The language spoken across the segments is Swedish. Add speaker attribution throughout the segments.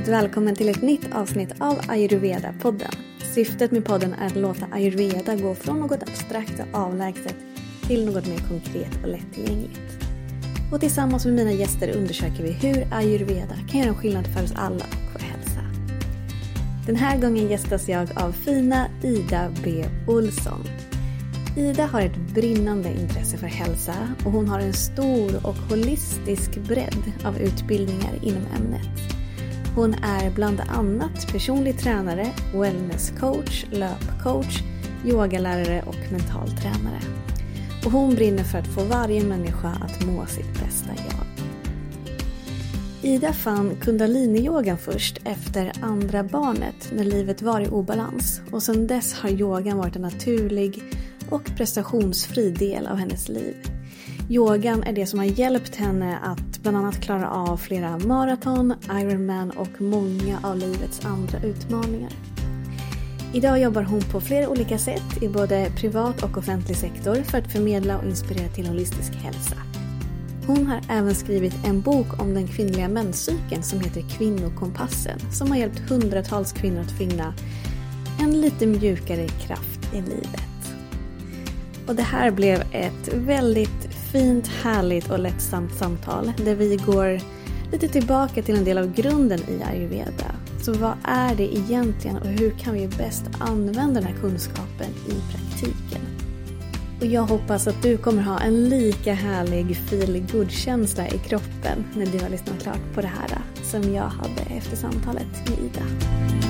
Speaker 1: varmt välkommen till ett nytt avsnitt av Ayurveda-podden. Syftet med podden är att låta ayurveda gå från något abstrakt och avlägset till något mer konkret och lättillgängligt. Och tillsammans med mina gäster undersöker vi hur ayurveda kan göra en skillnad för oss alla och vår hälsa. Den här gången gästas jag av fina Ida B Olsson. Ida har ett brinnande intresse för hälsa och hon har en stor och holistisk bredd av utbildningar inom ämnet. Hon är bland annat personlig tränare, wellnesscoach, löpcoach, yogalärare och mental tränare. Och hon brinner för att få varje människa att må sitt bästa jag. Ida fann kundaliniyogan först efter andra barnet när livet var i obalans och sedan dess har yogan varit en naturlig och prestationsfri del av hennes liv. Yogan är det som har hjälpt henne att bland annat klara av flera maraton, Ironman och många av livets andra utmaningar. Idag jobbar hon på flera olika sätt i både privat och offentlig sektor för att förmedla och inspirera till holistisk hälsa. Hon har även skrivit en bok om den kvinnliga menscykeln som heter Kvinnokompassen som har hjälpt hundratals kvinnor att finna en lite mjukare kraft i livet. Och det här blev ett väldigt fint, härligt och lättsamt samtal där vi går lite tillbaka till en del av grunden i ayurveda. Så vad är det egentligen och hur kan vi bäst använda den här kunskapen i praktiken? Och jag hoppas att du kommer ha en lika härlig feel känsla i kroppen när du har lyssnat klart på det här som jag hade efter samtalet med Ida.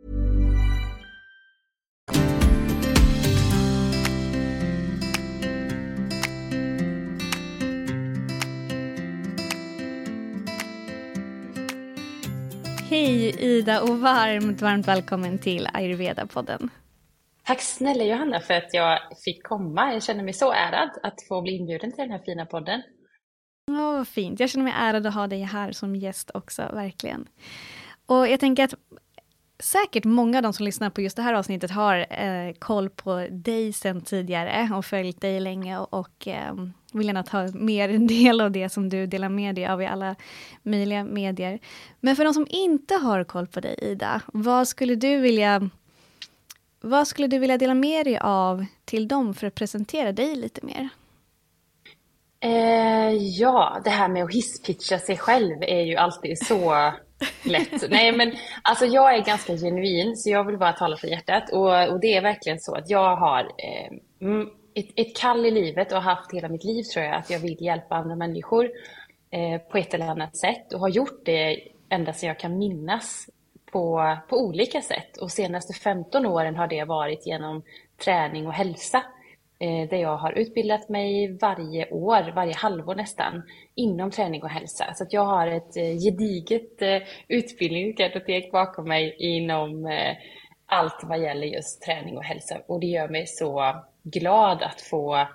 Speaker 1: Hej Ida och varmt, varmt välkommen till Ayurveda-podden.
Speaker 2: Tack snälla Johanna för att jag fick komma. Jag känner mig så ärad att få bli inbjuden till den här fina podden.
Speaker 1: Åh, vad fint. Jag känner mig ärad att ha dig här som gäst också, verkligen. Och jag tänker att säkert många av de som lyssnar på just det här avsnittet har eh, koll på dig sedan tidigare och följt dig länge och, och eh, vill gärna ta mer del av det som du delar med dig av i alla möjliga medier. Men för de som inte har koll på dig Ida, vad skulle du vilja vad skulle du vilja dela med dig av till dem för att presentera dig lite mer?
Speaker 2: Eh, ja, det här med att hisspitcha sig själv är ju alltid så lätt. Nej, men alltså jag är ganska genuin, så jag vill bara tala för hjärtat. Och, och det är verkligen så att jag har eh, ett, ett kall i livet och har haft hela mitt liv tror jag, att jag vill hjälpa andra människor eh, på ett eller annat sätt och har gjort det ända sedan jag kan minnas på, på olika sätt. Och senaste 15 åren har det varit genom träning och hälsa eh, där jag har utbildat mig varje år, varje halvår nästan, inom träning och hälsa. Så att jag har ett eh, gediget eh, utbildningskartotek bakom mig inom eh, allt vad gäller just träning och hälsa. Och det gör mig så glad att få,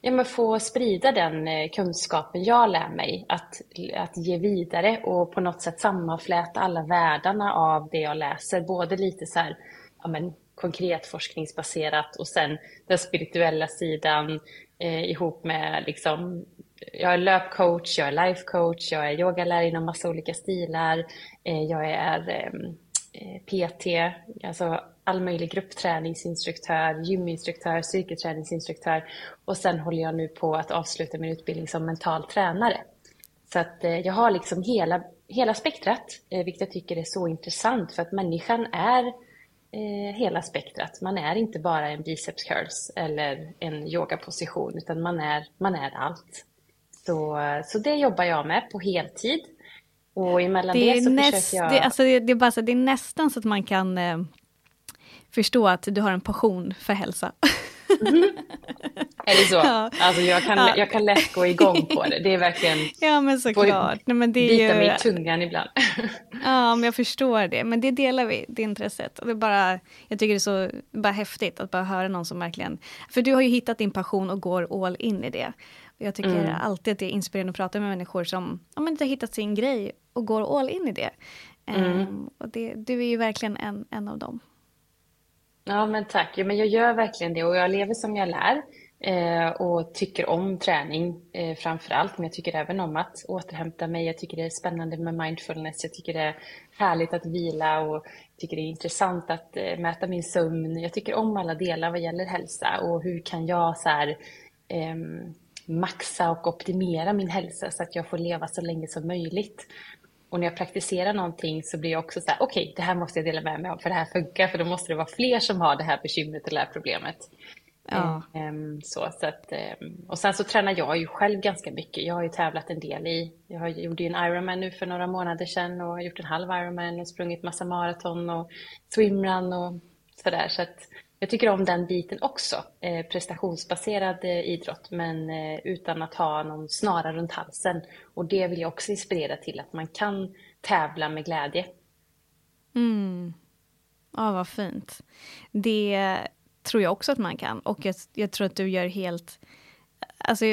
Speaker 2: ja, men få sprida den eh, kunskapen jag lär mig, att, att ge vidare och på något sätt sammanfläta alla världarna av det jag läser. Både lite så här, ja, men, konkret forskningsbaserat och sen den spirituella sidan eh, ihop med liksom jag är löpcoach, jag är lifecoach, jag är yogalärare inom massa olika stilar, eh, jag är eh, eh PT, alltså all möjlig gruppträningsinstruktör, gyminstruktör, psykoträningsinstruktör och sen håller jag nu på att avsluta min utbildning som mental tränare. Så att eh, jag har liksom hela, hela spektrat, eh, vilket jag tycker är så intressant för att människan är eh, hela spektrat. Man är inte bara en biceps curls eller en yogaposition utan man är, man är allt. Så, så det jobbar jag med på heltid. Och emellan det, det så näst, försöker jag...
Speaker 1: Det, alltså det, det, är bara så, det är nästan så att man kan förstå att du har en passion för hälsa.
Speaker 2: Mm. Är det så? Ja. Alltså jag kan, ja. jag kan lätt gå igång på det. Det är verkligen...
Speaker 1: Ja men såklart. Nej, men det är
Speaker 2: bita
Speaker 1: ju...
Speaker 2: mig i tungan ibland.
Speaker 1: Ja men jag förstår det. Men det delar vi, det intresset. Och det bara, jag tycker det är så bara häftigt att bara höra någon som verkligen... För du har ju hittat din passion och går all in i det. Jag tycker mm. alltid att det är inspirerande att prata med människor som ja, men har hittat sin grej och går all in i det. Mm. Um, och det, du är ju verkligen en, en av dem.
Speaker 2: Ja, men tack. Ja, men jag gör verkligen det och jag lever som jag lär. Eh, och tycker om träning eh, framför allt. Men jag tycker även om att återhämta mig. Jag tycker det är spännande med mindfulness. Jag tycker det är härligt att vila och tycker det är intressant att eh, mäta min sömn. Jag tycker om alla delar vad gäller hälsa och hur kan jag så här, eh, maxa och optimera min hälsa så att jag får leva så länge som möjligt. Och när jag praktiserar någonting så blir jag också så här, okej, okay, det här måste jag dela med mig av för det här funkar, för då måste det vara fler som har det här bekymret eller det här problemet. Ja. Um, så, så att, um, och sen så tränar jag ju själv ganska mycket. Jag har ju tävlat en del i, jag gjorde ju en Ironman nu för några månader sedan och har gjort en halv Ironman och sprungit massa maraton och swimrun och sådär. Så att jag tycker om den biten också, eh, prestationsbaserad eh, idrott, men eh, utan att ha någon snara runt halsen. Och det vill jag också inspirera till, att man kan tävla med glädje.
Speaker 1: Mm. Ja, vad fint. Det tror jag också att man kan. Och jag, jag tror att du gör helt... Alltså,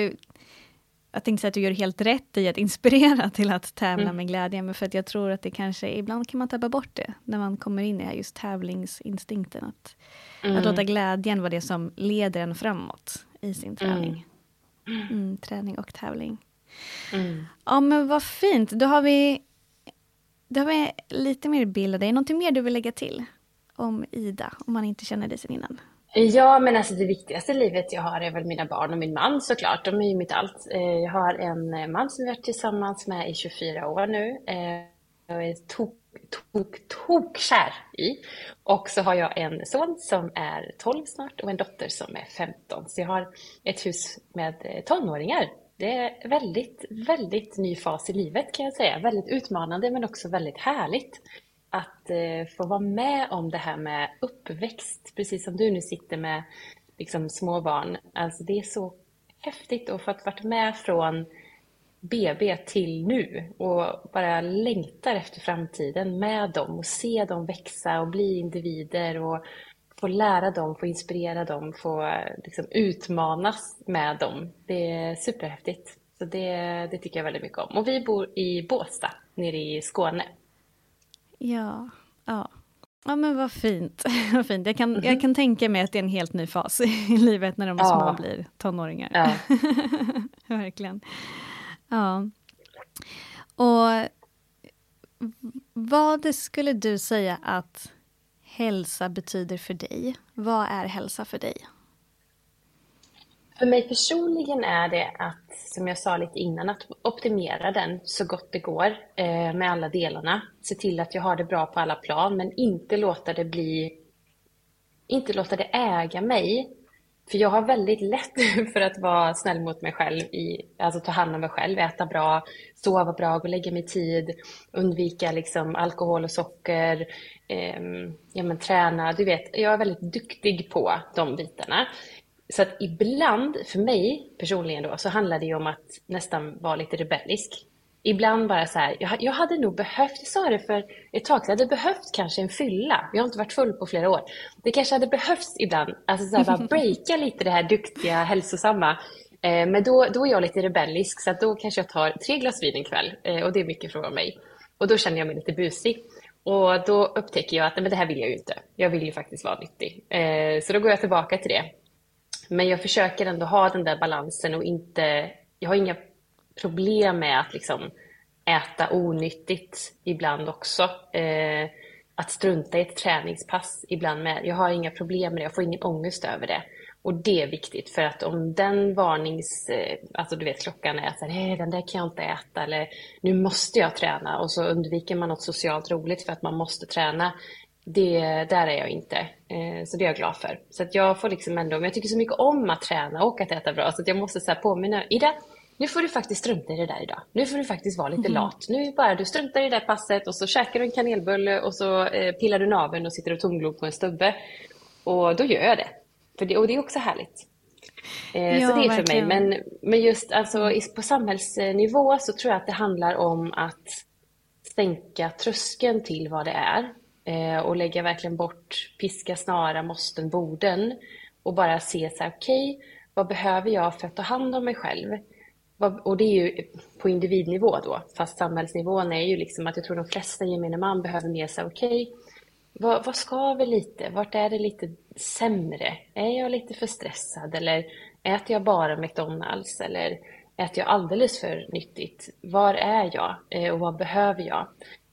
Speaker 1: jag tänkte säga att du gör helt rätt i att inspirera till att tävla mm. med glädje, men för att jag tror att det kanske, ibland kan man tappa bort det, när man kommer in i just tävlingsinstinkten. Att, mm. att låta glädjen vara det som leder en framåt i sin träning. Mm. mm träning och tävling. Mm. Ja men vad fint, då har vi, då har vi lite mer bild av dig. Någonting mer du vill lägga till om Ida, om man inte känner dig sedan innan?
Speaker 2: Ja, men alltså det viktigaste livet jag har är väl mina barn och min man såklart. De är ju mitt allt. Eh, jag har en eh, man som vi har varit tillsammans med i 24 år nu. Eh, jag är tok, tok, tok kär i. Och så har jag en son som är 12 snart och en dotter som är 15. Så jag har ett hus med tonåringar. Det är väldigt, väldigt ny fas i livet kan jag säga. Väldigt utmanande men också väldigt härligt att eh, få vara med om det här med uppväxt, precis som du nu sitter med liksom, små barn. Alltså det är så häftigt att få varit med från BB till nu och bara längtar efter framtiden med dem och se dem växa och bli individer och få lära dem, få inspirera dem, få liksom, utmanas med dem. Det är superhäftigt. Så det, det tycker jag väldigt mycket om. Och vi bor i Båstad nere i Skåne.
Speaker 1: Ja, ja. Ja men vad fint. vad fint. Jag, kan, jag kan tänka mig att det är en helt ny fas i livet när de ja. små blir tonåringar. Ja. Verkligen. Ja. Och vad skulle du säga att hälsa betyder för dig? Vad är hälsa för dig?
Speaker 2: För mig personligen är det att, som jag sa lite innan, att optimera den så gott det går eh, med alla delarna. Se till att jag har det bra på alla plan, men inte låta det bli... Inte låta det äga mig. För jag har väldigt lätt för att vara snäll mot mig själv, i, alltså ta hand om mig själv, äta bra, sova bra, gå och lägga mig tid, undvika liksom alkohol och socker, eh, ja, men träna. Du vet, jag är väldigt duktig på de bitarna. Så att ibland, för mig personligen då, så handlar det ju om att nästan vara lite rebellisk. Ibland bara så här, jag, jag hade nog behövt, jag sa det för ett tag sedan, jag hade behövt kanske en fylla. Jag har inte varit full på flera år. Det kanske hade behövts ibland, alltså så här, bara breaka lite det här duktiga, hälsosamma. Eh, men då, då är jag lite rebellisk, så att då kanske jag tar tre glas vin en kväll. Eh, och det är mycket från mig. Och då känner jag mig lite busig. Och då upptäcker jag att men det här vill jag ju inte. Jag vill ju faktiskt vara nyttig. Eh, så då går jag tillbaka till det. Men jag försöker ändå ha den där balansen och inte... Jag har inga problem med att liksom äta onyttigt ibland också. Eh, att strunta i ett träningspass ibland med. Jag har inga problem med det, jag får ingen ångest över det. Och det är viktigt för att om den varnings... Eh, alltså du vet klockan är så här, den där kan jag inte äta eller nu måste jag träna och så undviker man något socialt roligt för att man måste träna det, där är jag inte. Eh, så det är jag glad för. Så att jag får liksom ändå, men jag tycker så mycket om att träna och att äta bra så att jag måste så påminna, Ida, nu får du faktiskt strunta i det där idag. Nu får du faktiskt vara lite mm. lat. Nu bara du struntar i det där passet och så käkar du en kanelbulle och så eh, pillar du naveln och sitter och tomglor på en stubbe. Och då gör jag det. För det, och det är också härligt. Eh,
Speaker 1: Ja,
Speaker 2: så det är för
Speaker 1: verkligen.
Speaker 2: mig. Men, men just alltså, på samhällsnivå så tror jag att det handlar om att sänka tröskeln till vad det är. Eh, och lägga verkligen bort piska, snara, måsten, borden. Och bara se så här, okej, vad behöver jag för att ta hand om mig själv? Och det är ju på individnivå då, fast samhällsnivån är ju liksom att jag tror de flesta gemene man behöver mer så här, okej, vad, vad skaver lite? Vart är det lite sämre? Är jag lite för stressad eller äter jag bara McDonalds eller äter jag alldeles för nyttigt? Var är jag eh, och vad behöver jag?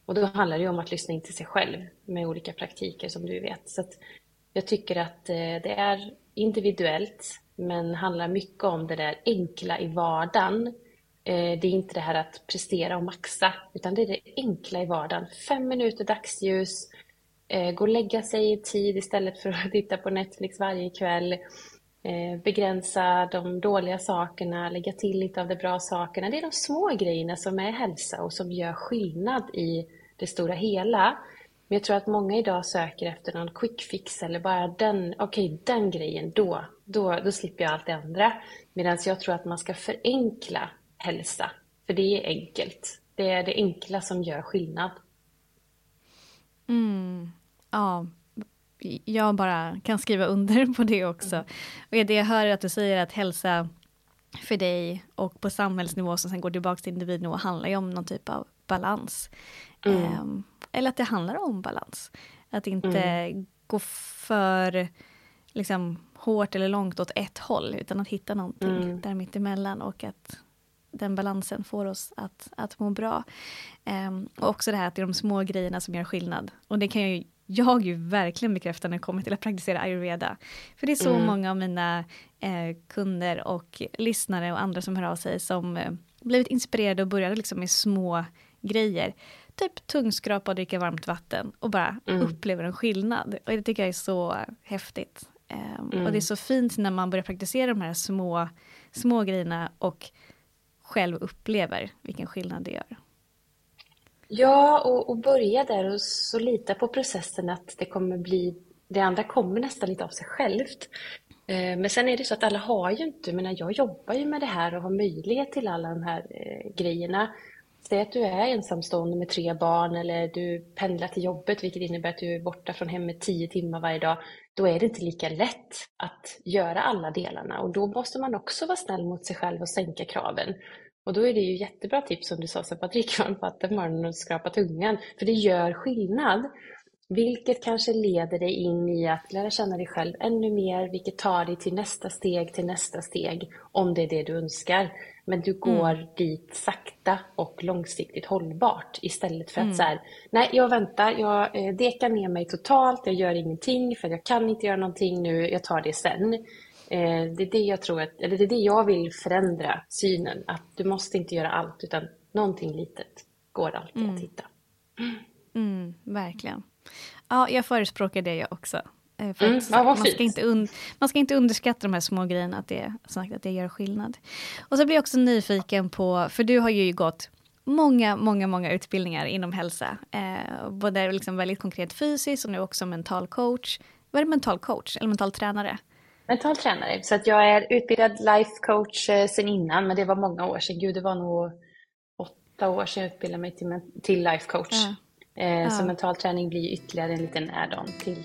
Speaker 2: Och då handlar det ju om att lyssna in till sig själv med olika praktiker som du vet. Så att jag tycker att eh, det är individuellt men handlar mycket om det där enkla i vardagen. Eh, det är inte det här att prestera och maxa, utan det är det enkla i vardagen. Fem minuter dagsljus, eh, gå och lägga sig i tid istället för att titta på Netflix varje kväll. Begränsa de dåliga sakerna, lägga till lite av de bra sakerna. Det är de små grejerna som är hälsa och som gör skillnad i det stora hela. Men jag tror att många idag söker efter någon quick fix eller bara den, okej den grejen, då, då, då slipper jag allt det andra. Medan jag tror att man ska förenkla hälsa, för det är enkelt. Det är det enkla som gör skillnad. Mm.
Speaker 1: Ja, jag bara kan skriva under på det också. Och det jag hör är att du säger att hälsa för dig och på samhällsnivå som sen går tillbaka till individnivå handlar ju om någon typ av balans. Ehm, eller att det handlar om balans. Att inte gå för liksom, hårt eller långt åt ett håll utan att hitta någonting där mittemellan och att den balansen får oss att, att må bra. Ehm, och också det här att det är de små grejerna som gör skillnad. Och det kan jag ju, jag ju verkligen bekräfta när det kommer till att praktisera ayurveda. För det är så många av mina eh, kunder och lyssnare och andra som hör av sig som eh, blivit inspirerade och började liksom med små grejer. Typ tungskrapa och dricka varmt vatten och bara upplever en skillnad. Och det tycker jag är så häftigt. Ehm, Och det är så fint när man börjar praktisera de här små, små grejerna och själv upplever vilken skillnad det gör.
Speaker 2: Ja, och, och börja där och så lita på processen att det kommer bli, det andra kommer nästan lite av sig självt. Eh, Men sen är det så att alla har ju inte, menar jag jobbar ju med det här och har möjlighet till alla de här eh, grejerna. Säg att du är ensamstående med tre barn eller du pendlar till jobbet vilket innebär att du är borta från hemmet tio timmar varje dag. Då är det inte lika lätt att göra alla delarna och då måste man också vara snäll mot sig själv och sänka kraven. Och då är det ju jättebra tips som du sa, så att dricka på morgonen och skrapa tungan. För det gör skillnad. Vilket kanske leder dig in i att lära känna dig själv ännu mer, vilket tar dig till nästa steg, till nästa steg, om det är det du önskar. Men du går dit sakta och långsiktigt hållbart istället för att så här, nej jag väntar, jag eh, dekar ner mig totalt, jag gör ingenting för jag kan inte göra någonting nu, jag tar det sen. Eh, det är det jag tror att, eller det är det jag vill förändra synen, att du måste inte göra allt utan någonting litet går alltid att hitta.
Speaker 1: Mm, verkligen. Ja, jag förespråkar det jag också. Eh, För
Speaker 2: Mm, ja,
Speaker 1: man, ska inte un, man ska inte underskatta de här små grejerna, att det, sagt, att det gör skillnad. Och så blir jag också nyfiken på, för du har ju gått många, många, många utbildningar inom hälsa. Eh, både liksom väldigt konkret fysiskt och nu också mental coach. Vad är det mental coach eller mental tränare?
Speaker 2: Mental tränare, så att jag är utbildad life coach eh, sen innan, men det var många år sedan. Gud, det var nog åtta år sedan jag utbildade mig till, till life coach.
Speaker 1: Ja.
Speaker 2: Eh, Så
Speaker 1: Ja.
Speaker 2: mental träning blir ytterligare en liten add-on till,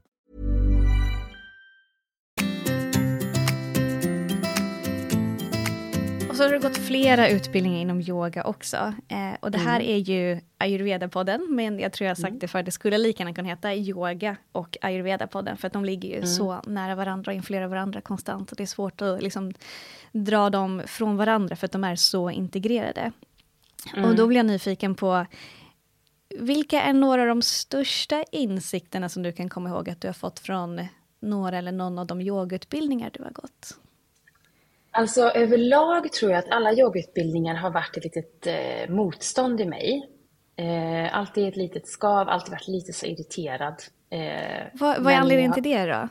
Speaker 1: så har du gått flera utbildningar inom yoga också. Eh, och det här mm. är ju ayurveda-podden, men jag tror jag har sagt mm. det för det skulle lika gärna kunna heta yoga och ayurveda-podden, för att de ligger ju mm. så nära varandra och influerar varandra konstant. Och det är svårt att liksom dra dem från varandra, för att de är så integrerade. Och då mm. blir jag nyfiken på, vilka är några av de största insikterna som du kan komma ihåg att du har fått från några eller någon av de yogautbildningar du har gått?
Speaker 2: Alltså överlag tror jag att alla yogautbildningar har varit ett litet eh, motstånd i mig. Eh, alltid ett litet skav, alltid varit lite så irriterad.
Speaker 1: Eh, vad, vad är anledningen till det då?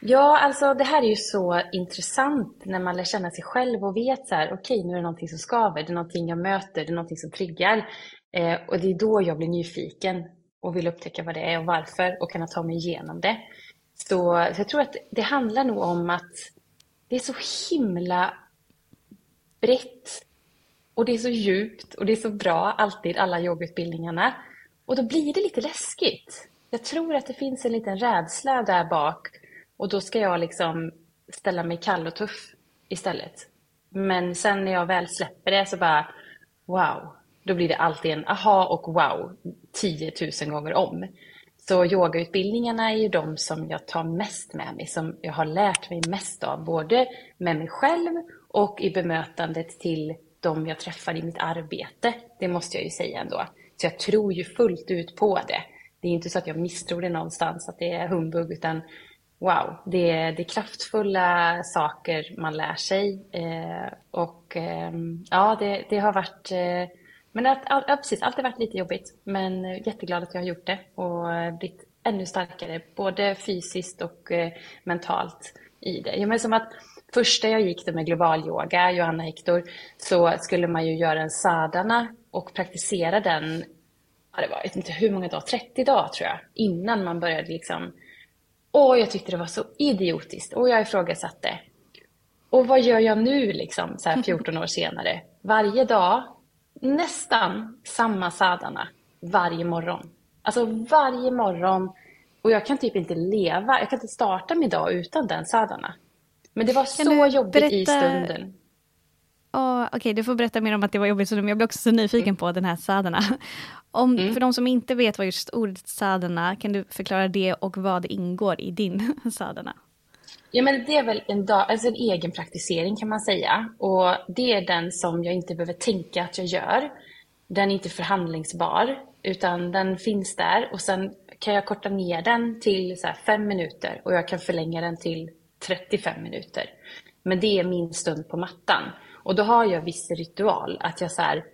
Speaker 2: Ja, alltså det här är ju så intressant när man lär känna sig själv och vet så här, okej okay, nu är det någonting som skaver, det är någonting jag möter, det är någonting som triggar. Eh, och det är då jag blir nyfiken och vill upptäcka vad det är och varför och kunna ta mig igenom det. Så, så jag tror att det handlar nog om att det är så himla brett och det är så djupt och det är så bra alltid, alla yogautbildningarna. Och då blir det lite läskigt. Jag tror att det finns en liten rädsla där bak och då ska jag liksom ställa mig kall och tuff istället. Men sen när jag väl släpper det så bara wow, då blir det alltid en aha och wow 10 000 gånger om. Så yogautbildningarna är ju de som jag tar mest med mig, som jag har lärt mig mest av, både med mig själv och i bemötandet till de jag träffar i mitt arbete. Det måste jag ju säga ändå. Så jag tror ju fullt ut på det. Det är inte så att jag misstror det någonstans, att det är humbug, utan wow, det är, det är kraftfulla saker man lär sig. Eh, och eh, ja, det, det, har varit eh, men att, ja, precis, alltid varit lite jobbigt. Men eh, jätteglad att jag har gjort det och eh, blivit ännu starkare, både fysiskt och eh, mentalt i det. Ja, men som att första jag gick med global yoga, Johanna Hector, så skulle man ju göra en sadana och praktisera den, ja, det var jag vet inte hur många dagar, 30 dagar tror jag, innan man började liksom Åh, jag tyckte det var så idiotiskt och jag ifrågasatte. Och vad gör jag nu liksom, så här 14 år senare? Varje dag nästan samma sadana varje morgon. Alltså varje morgon. Och jag kan typ inte leva, jag kan inte starta min dag utan den sadana. Men det var så jobbigt berätta... i stunden.
Speaker 1: Oh, Okej, okay, du får berätta mer om att det var jobbigt, men jag blir också så nyfiken mm. på den här sadana. Om, mm. För de som inte vet vad just ordet sadana, kan du förklara det och vad det ingår i din sadana?
Speaker 2: Ja, men det är väl en, dag, alltså en egen praktisering kan man säga. Och det är den som jag inte behöver tänka att jag gör. Den är inte förhandlingsbar, utan den finns där. Och sen kan jag korta ner den till så fem minuter och jag kan förlänga den till 35 minuter. Men det är min stund på mattan. Och då har jag viss ritual. Att jag så här,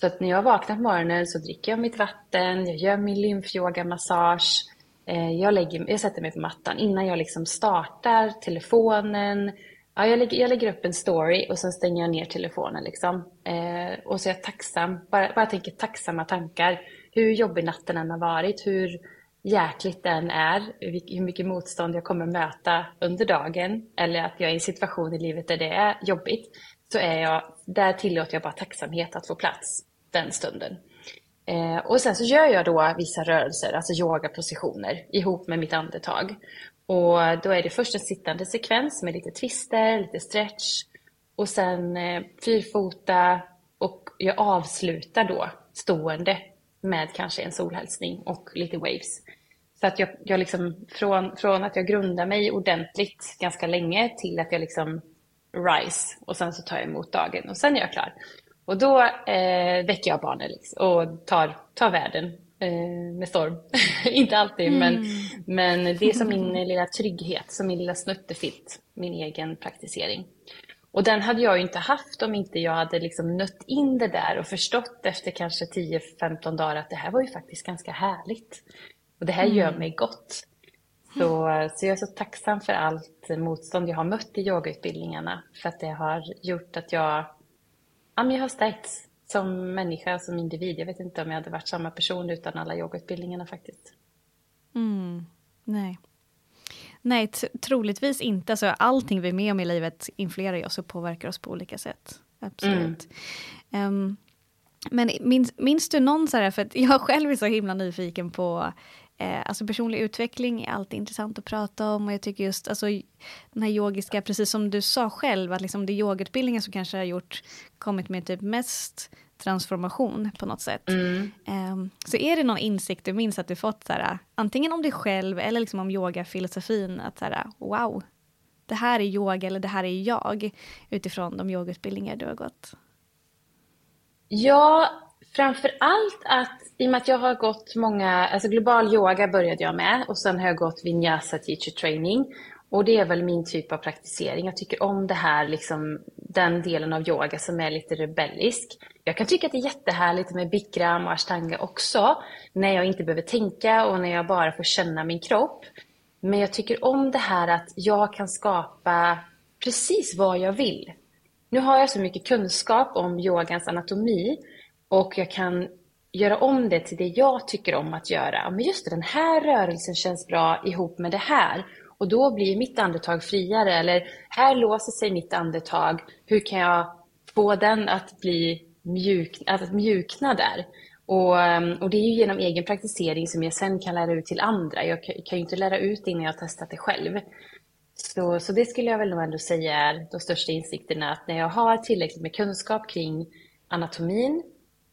Speaker 2: så att när jag vaknar på morgonen så dricker jag mitt vatten, jag gör min lymfyogamassage. Eh, jag, lägger, jag sätter mig på mattan innan jag liksom startar telefonen. Ja, jag, lägger, jag lägger upp en story och sen stänger jag ner telefonen. Liksom. Eh, och så är jag tacksam, bara, bara tänker tacksamma tankar. Hur jobbig natten än har varit, hur jäkligt den är, hur mycket motstånd jag kommer möta under dagen eller att jag är i en situation i livet där det är jobbigt, så är jag, där tillåter jag bara tacksamhet att få plats den stunden. Eh, och sen så gör jag då vissa rörelser, alltså yogapositioner ihop med mitt andetag. Och då är det först en sittande sekvens med lite twister, lite stretch och sen eh, fyrfota och jag avslutar då stående med kanske en solhälsning och lite waves. Så att jag, jag liksom, från, från att jag grundar mig ordentligt ganska länge till att jag liksom rise och sen så tar jag emot dagen och sen är jag klar. Och då eh, väcker jag barnen liksom, och tar, tar världen eh, med storm. Inte alltid, mm. men, men det är som min lilla trygghet, som min lilla snuttefilt, min egen praktisering. Och den hade jag ju inte haft om inte jag hade liksom nött in det där och förstått efter kanske 10-15 dagar att det här var ju faktiskt ganska härligt. Och det här mm. gör mig gott. Så, så jag är så tacksam för allt motstånd jag har mött i yogautbildningarna. För att det har gjort att jag Ja, jag har stärkts som människa, som individ. Jag vet inte om jag hade varit samma person utan alla yogautbildningarna faktiskt.
Speaker 1: Mm, nej. Nej, troligtvis inte. Alltså, allting vi är med om i livet influerar oss och påverkar oss på olika sätt. Absolut. Mm. Um, men minns, minns, du någon så här, för att jag själv är så himla nyfiken på Eh, alltså personlig utveckling är alltid intressant att prata om och jag tycker just alltså, den här yogiska, precis som du sa själv, att liksom det är yogautbildningen som kanske har gjort, kommit med typ mest transformation på något sätt.
Speaker 2: Mm.
Speaker 1: Um, så är det någon insikt du minns att du fått, så här, antingen om dig själv eller liksom om yogafilosofin, att så här, wow, det här är yoga eller det här är jag, utifrån de yogautbildningar du har gått?
Speaker 2: Ja, framför allt att i och med att jag har gått många, alltså global yoga började jag med och sen har jag gått vinyasa teacher training. Och det är väl min typ av praktisering. Jag tycker om det här, liksom, den delen av yoga som är lite rebellisk. Jag kan tycka att det är jättehärligt med bikram och ashtanga också, när jag inte behöver tänka och när jag bara får känna min kropp. Men jag tycker om det här att jag kan skapa precis vad jag vill. Nu har jag så mycket kunskap om yogans anatomi och jag kan göra om det till det jag tycker om att göra. Men just det, den här rörelsen känns bra ihop med det här. Och då blir mitt andetag friare. Eller här låser sig mitt andetag. Hur kan jag få den att bli mjuk, att mjukna där? Och, ehm, och det är ju genom egen praktisering som jag sen kan lära ut till andra. Jag kan, kan ju inte lära ut det innan jag har testat det själv. Så, så det skulle jag väl nog ändå säga är de största insikterna. Att när jag har tillräckligt med kunskap kring anatomin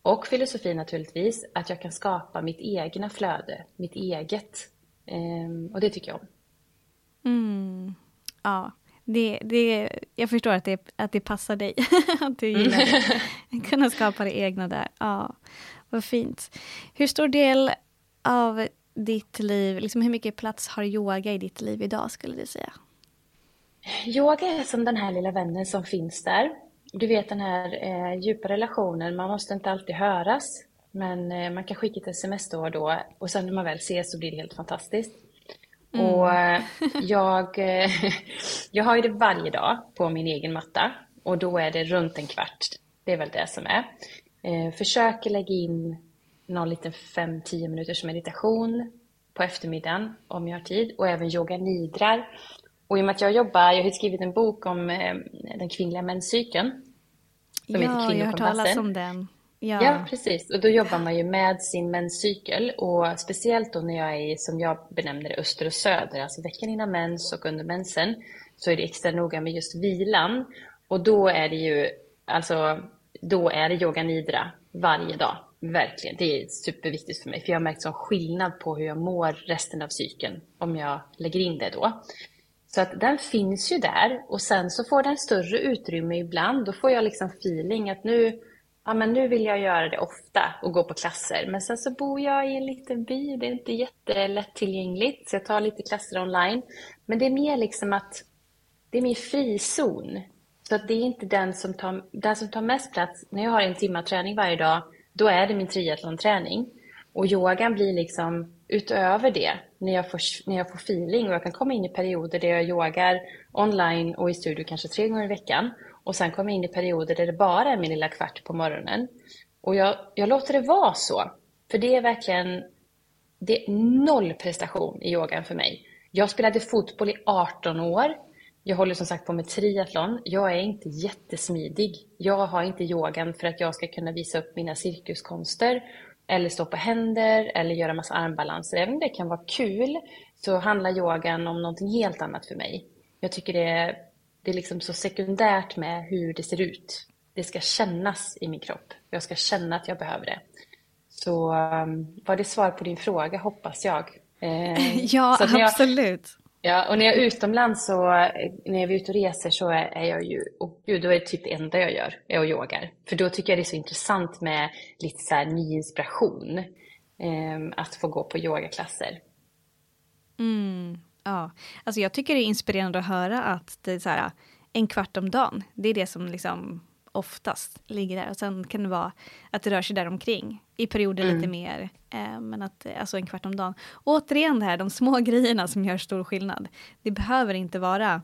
Speaker 2: och filosofi naturligtvis, att jag kan skapa mitt egna flöde, mitt eget. Um, och det tycker jag om.
Speaker 1: Mm. Ja, det, det, jag förstår att det, att det passar dig. att du gillar det. Mm. Kunna skapa det egna där. Ja, vad fint. Hur stor del av ditt liv, liksom hur mycket plats har yoga i ditt liv idag skulle du säga?
Speaker 2: Yoga är som den här lilla vännen som finns där. Du vet den här eh, djupa relationen, man måste inte alltid höras. Men eh, man kan skicka ett sms då och då och sen när man väl ses så blir det helt fantastiskt. Mm. Och eh, jag, eh, jag har ju det varje dag på min egen matta och då är det runt en kvart. Det är väl det som är. Eh, försöker lägga in någon liten 5-10 minuters meditation på eftermiddagen om jag har tid och även yoga nidrar. Och i och med att jag jobbar, jag har skrivit en bok om den kvinnliga menscykeln.
Speaker 1: Som ja, jag har hört talas om den.
Speaker 2: Ja. ja. precis. Och då jobbar man ju med sin menscykel och speciellt då när jag är i, som jag benämner det, öster och söder, alltså veckan innan mens och under mensen, så är det extra noga med just vilan. Och då är det ju, alltså, då är det yoga nidra varje dag. Verkligen. Det är superviktigt för mig, för jag har märkt sån skillnad på hur jag mår resten av cykeln om jag lägger in det då. Så att den finns ju där och sen så får den större utrymme ibland. Då får jag liksom feeling att nu ja, men nu vill jag göra det ofta och gå på klasser. Men sen så bor jag i en liten by, det är inte jättelättillgängligt. så jag tar lite klasser online. Men det är mer liksom att det är min frizon. Så att det är inte den som tar, den som tar mest plats. När jag har en timma träning varje dag, då är det min triathlonträning. Och yogan blir liksom utöver det, när jag, får, när jag får feeling och jag kan komma in i perioder där jag yogar online och i studio kanske tre gånger i veckan. Och sen kommer jag in i perioder där det bara är min lilla kvart på morgonen. Och jag, jag låter det vara så. För det är verkligen det är noll prestation i yogan för mig. Jag spelade fotboll i 18 år. Jag håller som sagt på med triathlon. Jag är inte jättesmidig. Jag har inte yogan för att jag ska kunna visa upp mina cirkuskonster eller stå på händer eller göra massa armbalanser. Även om det kan vara kul så handlar yogan om någonting helt annat för mig. Jag tycker det är det är liksom så sekundärt med hur det ser ut. Det ska kännas i min kropp. Jag ska känna att jag behöver det. Så um, var det svar på din fråga, hoppas jag.
Speaker 1: Eh, ja, absolut
Speaker 2: ja, och när jag är utomlands så, när jag är ute och reser så är jag ju, och gud, då är det typ det enda jag gör, är att yogar. För då tycker jag det är så intressant med lite så här ny inspiration. Eh, att få gå på yogaklasser.
Speaker 1: Mm. Ja, alltså jag tycker det är inspirerande att höra att det är så här, en kvart om dagen, det är det som liksom oftast ligger där. Och sen kan det vara att det rör sig där omkring i perioder mm. lite mer, eh, men att alltså en kvart om dagen. återigen det här, de små grejerna som gör stor skillnad. Det behöver inte vara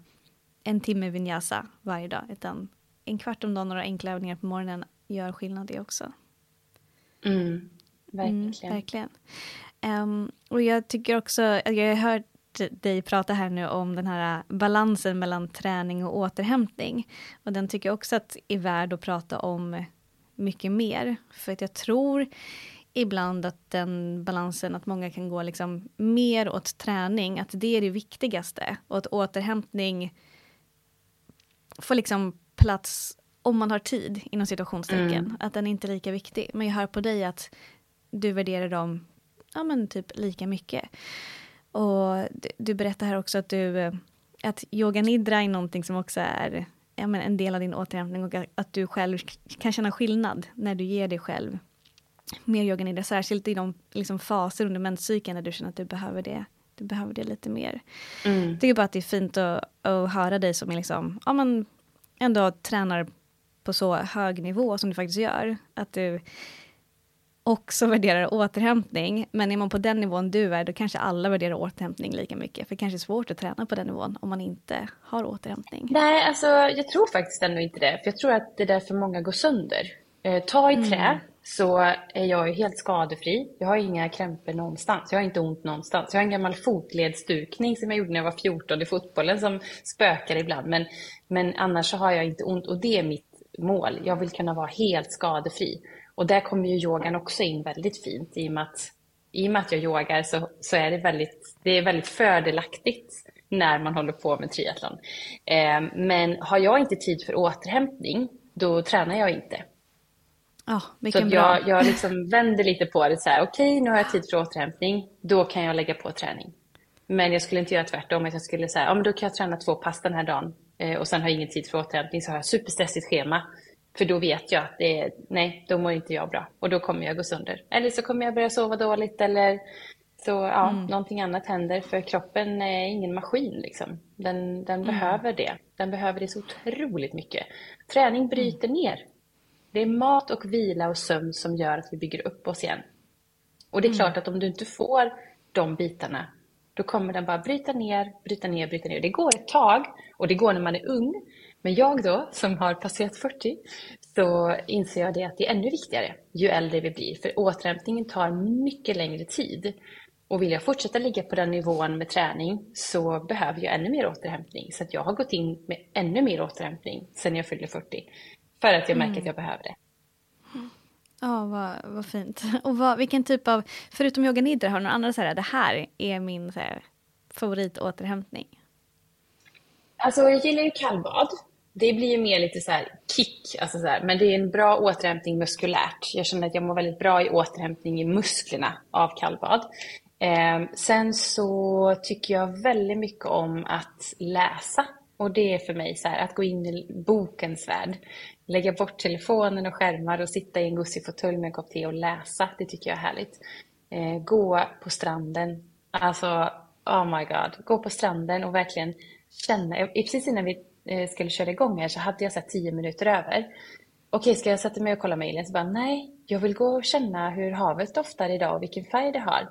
Speaker 1: en timme vinyasa varje dag, utan en kvart om dagen, några enkla övningar på morgonen gör skillnad det också.
Speaker 2: Mm, verkligen.
Speaker 1: Mm, verkligen. Um, och jag tycker också, jag har hört dig prata här nu om den här balansen mellan träning och återhämtning. Och den tycker jag också att är värd att prata om mycket mer. För att jag tror ibland att den balansen, att många kan gå liksom mer åt träning, att det är det viktigaste. Och att återhämtning får liksom plats om man har tid, inom situationstecken. Mm. Att den är inte är lika viktig. Men jag hör på dig att du värderar dem ja, men typ lika mycket. Och du, berättar här också att du att yoga nidra är någonting som också är ja, men en del av din återhämtning och att du själv kan känna skillnad när du ger dig själv mer yoga nidra, särskilt i de liksom, faser under menscykeln när du känner att du behöver det. Du behöver det lite mer. Mm. Jag tycker bara att det är fint att, att höra dig som är liksom, ja, men ändå tränar på så hög nivå som du faktiskt gör. Att du också värderar återhämtning. Men är man på den nivån du är, då kanske alla värderar återhämtning lika mycket. För det kanske är svårt att träna på den nivån om man inte har återhämtning.
Speaker 2: Nej, alltså jag tror faktiskt ändå inte det. För jag tror att det är därför många går sönder. Eh, ta i trä, mm. så är jag ju helt skadefri. Jag har inga krämpor någonstans. Jag har inte ont någonstans. Jag har en gammal fotledsdukning som jag gjorde när jag var 14 i fotbollen som spökar ibland. Men, men annars så har jag inte ont och det är mitt mål. Jag vill kunna vara helt skadefri. Och där kommer ju yogan också in väldigt fint i och med att, i och att jag yogar så, så är det väldigt, det är väldigt fördelaktigt när man håller på med triathlon. Eh, men har jag inte tid för återhämtning, då tränar jag inte.
Speaker 1: Oh,
Speaker 2: så jag, bra. jag liksom vänder lite på det så här, okej okay, nu har jag tid för återhämtning, då kan jag lägga på träning. Men jag skulle inte göra tvärtom, att jag skulle säga, ja men då kan jag träna två pass den här dagen eh, och sen har jag ingen tid för återhämtning så har jag superstressigt schema. För då vet jag att det är, nej, då mår inte jag bra och då kommer jag gå sönder. Eller så kommer jag börja sova dåligt eller så ja, mm. någonting annat händer för kroppen är ingen maskin liksom. Den, den mm. behöver det. Den behöver det så otroligt mycket. Träning bryter mm. ner. Det är mat och vila och sömn som gör att vi bygger upp oss igen. Och det är mm. klart att om du inte får de bitarna, då kommer den bara bryta ner, bryta ner, bryta ner. Det går ett tag och det går när man är ung. Men jag då, som har passerat 40, så inser jag det att det är ännu viktigare ju äldre vi blir. För återhämtningen tar mycket längre tid. Och vill jag fortsätta ligga på den nivån med träning så behöver jag ännu mer återhämtning. Så jag har gått in med ännu mer återhämtning sen jag fyllde 40. För att jag märker mm. att jag behöver det.
Speaker 1: Ja, vad, vad fint. Och vad, vilken typ av, förutom yoga nidra, har du några andra så här, det här är min så här, favoritåterhämtning?
Speaker 2: Alltså jag gillar ju kallbad det blir ju mer lite så kick, alltså så här, men det är en bra återhämtning muskulärt. Jag känner att jag mår väldigt bra i återhämtning i musklerna av kallbad. Eh, sen så tycker jag väldigt mycket om att läsa. Och det är för mig så här, att gå in i bokens värld. Lägga bort telefonen och skärmar och sitta i en gosig fåtölj med en kopp te och läsa. Det tycker jag är härligt. Eh, gå på stranden. Alltså, oh my god. Gå på stranden och verkligen känna. Precis innan vi Eh, skulle köra igång här så hade jag sett tio minuter över. Okej, ska jag sätta mig och kolla mejlen? Så bara, nej, jag vill gå och känna hur havet doftar idag och vilken färg det har.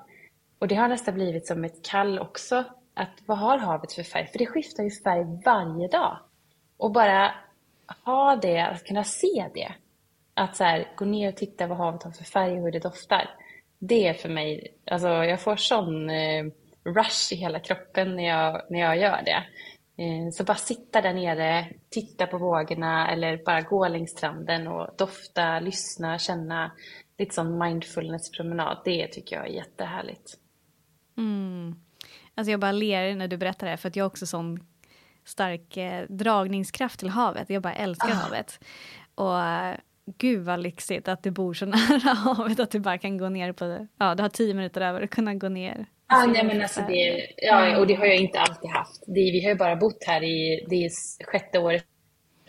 Speaker 2: Och det har nästan blivit som ett kall också. Att vad har havet för färg? För det skiftar ju färg varje dag. Och bara ha det, att kunna se det. Att så här, gå ner och titta vad havet har för färg och hur det doftar. Det är för mig, alltså jag får sån eh, rush i hela kroppen när jag, när jag gör det. Eh, så bara sitta där nere, titta på vågorna eller bara gå längs stranden och dofta, lyssna, känna. Lite sån mindfulness-promenad. Det tycker jag är jättehärligt.
Speaker 1: Mm. Alltså jag bara ler när du berättar det, för att jag har också sån stark eh, dragningskraft till havet. Jag bara älskar ah. havet. Och uh, gud vad lyxigt att du bor så nära havet, att du bara kan gå ner på, ja du har tio minuter över att kunna gå ner
Speaker 2: Ah, nej, men alltså det, ja, och det har jag inte alltid haft. Det, vi har ju bara bott här i det är sjätte året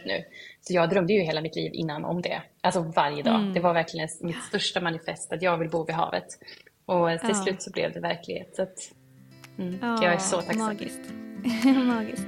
Speaker 2: nu. Så jag drömde ju hela mitt liv innan om det. Alltså varje dag. Mm. Det var verkligen mitt största manifest att jag vill bo vid havet. Och till ja. slut så blev det verklighet. Så att, mm, ja, jag är så tacksam.
Speaker 1: Magiskt. magiskt.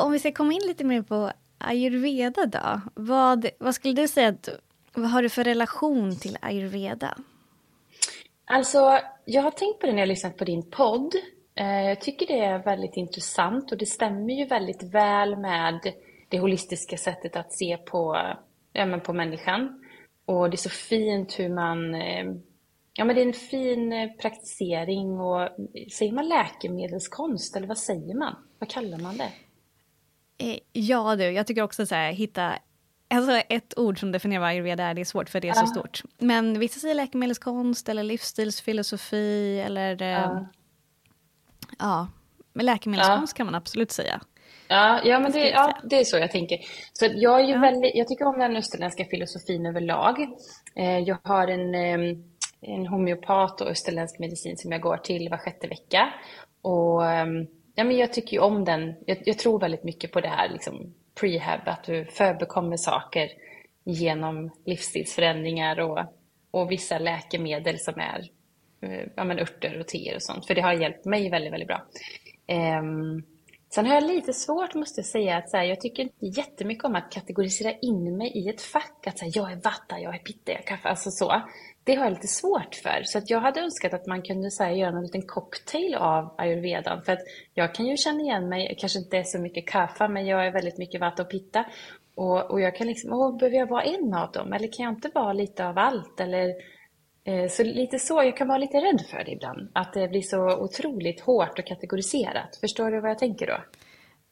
Speaker 1: Om vi ska komma in lite mer på ayurveda då. Vad, vad skulle du säga att, vad har du för relation till ayurveda?
Speaker 2: Alltså, jag har tänkt på det när jag lyssnat på din podd. Eh, jag tycker det är väldigt intressant och det stämmer ju väldigt väl med det holistiska sättet att se på, ja, men på människan. Och det är så fint hur man... Eh, ja, men det är en fin eh, praktisering och säger man läkemedelskonst eller vad säger man? Vad kallar man det?
Speaker 1: Ja du, jag tycker också så här, hitta Alltså ett ord som definierar vad ayurveda är, det är svårt för det är så stort. Men vissa säger läkemedelskonst eller livsstilsfilosofi eller... Ja. ja. Men läkemedelskonst ja. kan man absolut säga.
Speaker 2: Ja, ja, men det, ja, det är så jag tänker. Så jag, är ju ja. väldigt, jag tycker om den österländska filosofin överlag. Eh, jag har en, en homeopat och österländsk medicin som jag går till var sjätte vecka. Och ja, men jag tycker ju om den. Jag, jag tror väldigt mycket på det här liksom, prehab, att du förbekommer saker genom livsstilsförändringar och, och vissa läkemedel som är eh, ja, men örter och teer och sånt. För det har hjälpt mig väldigt, väldigt bra. Um, sen har jag lite svårt, måste jag säga, att så här, jag tycker inte jättemycket om att kategorisera in mig i ett fack. Att så här, jag är vatta, jag är pitta, jag är kaffe, alltså så. Det har jag lite svårt för. Så att jag hade önskat att man kunde så här, göra en liten cocktail av ayurvedan. För att jag kan ju känna igen mig, kanske inte är så mycket kaffe, men jag är väldigt mycket vata och pitta. Och, och jag kan liksom, åh, behöver jag vara en av dem? Eller kan jag inte vara lite av allt? Eller, så lite så, jag kan vara lite rädd för det ibland. Att det blir så otroligt hårt och kategoriserat. Förstår du vad jag tänker då?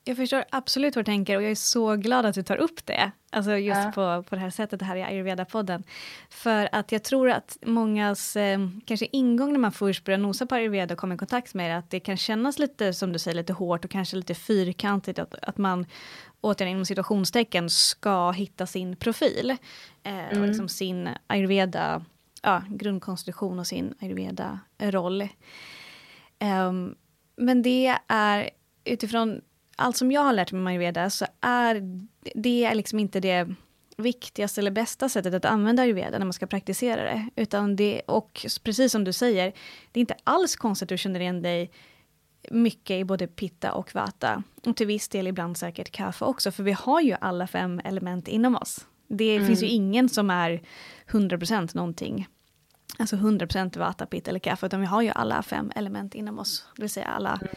Speaker 1: Jag förstår absolut vad du tänker och jag är så glad att du tar upp det. Alltså just ja. på, på det här sättet här i ayurveda-podden. För att jag tror att mångas eh, kanske ingång när man först börjar nosa på ayurveda och kommer i kontakt med det, att det kan kännas lite, som du säger, lite hårt och kanske lite fyrkantigt. Att, att man, återigen inom situationstecken, ska hitta sin profil. Eh, mm. Och liksom sin ayurveda, ja, grundkonstitution och sin ayurveda-roll. Um, men det är utifrån allt som jag har lärt mig om ayurveda så är det är liksom inte det viktigaste eller bästa sättet att använda ayurveda när man ska praktisera det. Utan det, och precis som du säger, det är inte alls konstigt att du känner igen dig mycket i både pitta och vata. Och till viss del ibland säkert kaffe också, för vi har ju alla fem element inom oss. Det mm. finns ju ingen som är 100% någonting. Alltså 100% vata, pitta eller kaffe, utan vi har ju alla fem element inom oss. Det vill säga alla mm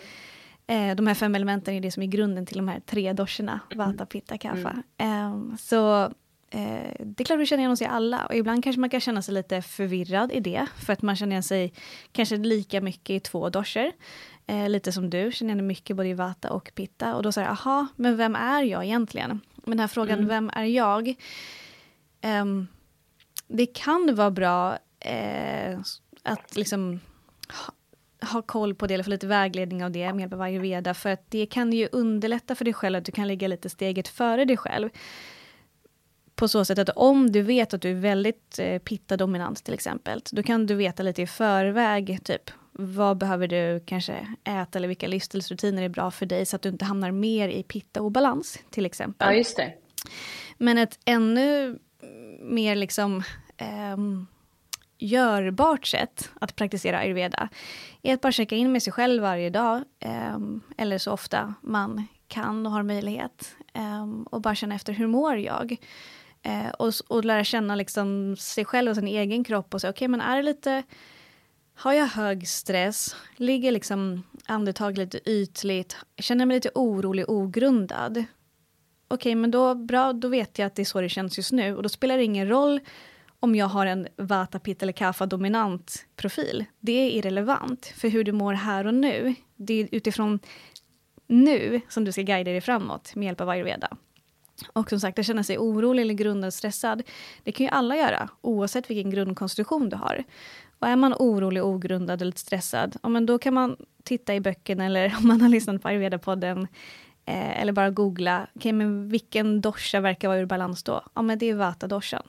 Speaker 1: Eh, de här fem elementen är det som är grunden till de här tre doscherna, mm. vata, pitta, kaffa. Mm. Eh, så eh, det är klart vi känner igen oss i alla och ibland kanske man kan känna sig lite förvirrad i det, för att man känner igen sig kanske lika mycket i två doscher. Eh, lite som du, känner igen mycket både i vata och pitta och då säger jag, aha, men vem är jag egentligen? Men den här frågan, mm. vem är jag? Ehm, det kan vara bra eh, att liksom ha koll på det eller få lite vägledning av det med hjälp av ayurveda för att det kan ju underlätta för dig själv att du kan ligga lite steget före dig själv. På så sätt att om du vet att du är väldigt eh, pitta-dominant till exempel, då kan du veta lite i förväg, typ vad behöver du kanske äta eller vilka livsstilsrutiner är bra för dig så att du inte hamnar mer i pitta-obalans till exempel.
Speaker 2: Ja, just det.
Speaker 1: Men ett ännu mer liksom um, görbart sätt att praktisera ayurveda är att bara checka in med sig själv varje dag, eh, eller så ofta man kan och har möjlighet. Eh, och bara känna efter, hur mår jag? Eh, och, och lära känna liksom sig själv och sin egen kropp och säga, okej, okay, men är det lite... Har jag hög stress? Ligger liksom andetag lite ytligt? Känner mig lite orolig, ogrundad? Okej, okay, men då, bra, då vet jag att det är så det känns just nu. Och då spelar det ingen roll om jag har en Vata, Pitta eller Kapha-dominant profil. Det är irrelevant för hur du mår här och nu. Det är utifrån nu som du ska guida dig framåt med hjälp av ayurveda. Och som sagt, att känna sig orolig eller grundad stressad, det kan ju alla göra, oavsett vilken grundkonstruktion du har. Och är man orolig, ogrundad eller stressad, ja, men då kan man titta i böckerna eller om man har lyssnat på ayurveda-podden, eh, eller bara googla, okay, men vilken dosha verkar vara ur balans då? Ja, men det är vata-doshan.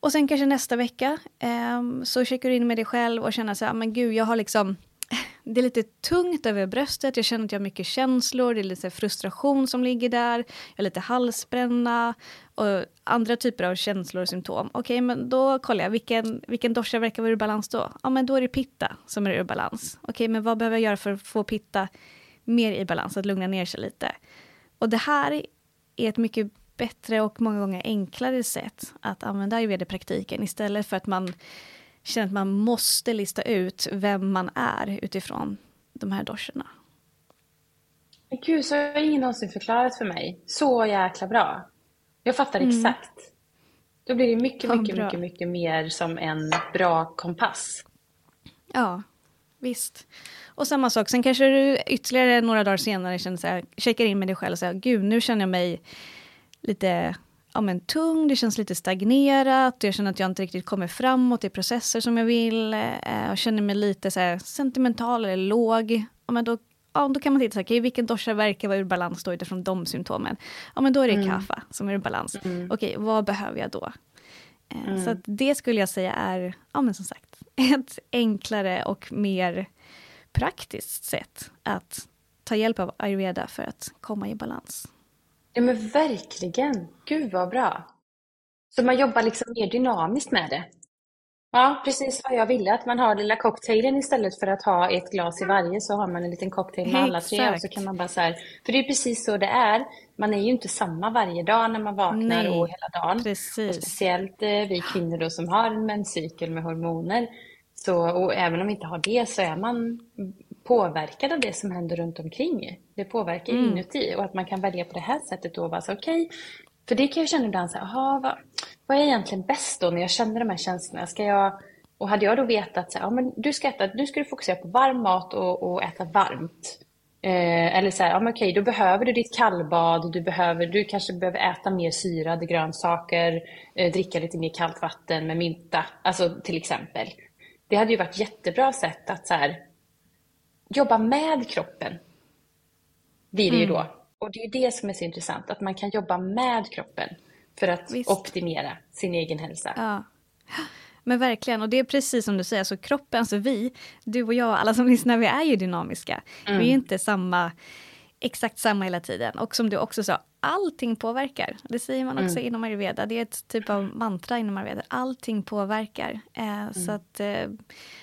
Speaker 1: Och sen kanske nästa vecka eh, så checkar du in med dig själv och känner så här, men gud, jag har liksom det är lite tungt över bröstet, jag känner att jag har mycket känslor, det är lite frustration som ligger där, jag har lite halsbränna och andra typer av känslor och symptom. Okej, okay, men då kollar jag, vilken, vilken dosha verkar vara ur balans då? Ja, men då är det pitta som är ur balans. Okej, okay, men vad behöver jag göra för att få pitta mer i balans, att lugna ner sig lite? Och det här är ett mycket bättre och många gånger enklare sätt att använda ayurveda-praktiken istället för att man känner att man måste lista ut vem man är utifrån de här doshorna.
Speaker 2: Men gud, så har ingen någonsin förklarat för mig. Så jäkla bra. Jag fattar mm. exakt. Då blir det mycket, mycket, ja, mycket, mycket mer som en bra kompass.
Speaker 1: Ja, visst. Och samma sak, sen kanske du ytterligare några dagar senare känner så här, checkar in med dig själv och säger gud, nu känner jag mig lite ja, men tung, det känns lite stagnerat, jag känner att jag inte riktigt kommer framåt i processer som jag vill. Eh, jag känner mig lite så här, sentimental eller låg. Ja, men då, ja, då kan man titta så här, okay, vilken dosha verkar vara ur balans då utifrån de symptomen. Ja, men då är det mm. kaffa som är ur balans. Mm. Okej, okay, vad behöver jag då? Eh, mm. Så det skulle jag säga är, ja men som sagt, ett enklare och mer praktiskt sätt att ta hjälp av ayurveda för att komma i balans.
Speaker 2: Ja men verkligen. Gud vad bra. Så man jobbar liksom mer dynamiskt med det. Ja, precis vad jag ville. Att man har lilla cocktailen istället för att ha ett glas i varje så har man en liten cocktail med alla tre. Och så kan man bara så här, för det är precis så det är. Man är ju inte samma varje dag när man vaknar Nej, och hela dagen. Precis. Och speciellt eh, vi kvinnor då som har en menscykel med hormoner. Så, och även om vi inte har det så är man påverkad av det som händer runt omkring. Det påverkar mm. inuti och att man kan välja på det här sättet då och vara så okej. Okay, för det kan jag känna ibland så här, vad, vad är egentligen bäst då när jag känner de här känslorna? Ska jag, och hade jag då vetat så här, ja, men du ska äta, nu ska du fokusera på varm mat och, och äta varmt. Eh, eller så här, ja men okej, då behöver du ditt kallbad, du, behöver, du kanske behöver äta mer syrade grönsaker, eh, dricka lite mer kallt vatten med mynta, alltså till exempel. Det hade ju varit jättebra sätt att så här, jobba med kroppen. Blir det mm. ju då. Och det är det som är så intressant, att man kan jobba med kroppen för att Visst. optimera sin egen hälsa.
Speaker 1: Ja. Men verkligen, och det är precis som du säger, alltså kroppen, alltså vi, du och jag, alla som lyssnar, vi är ju dynamiska. Mm. Vi är inte samma, exakt samma hela tiden. Och som du också sa, allting påverkar. Det säger man också mm. inom ayurveda. Det är ett typ av mantra inom ayurveda. Allting påverkar. Eh, mm. Så att, eh,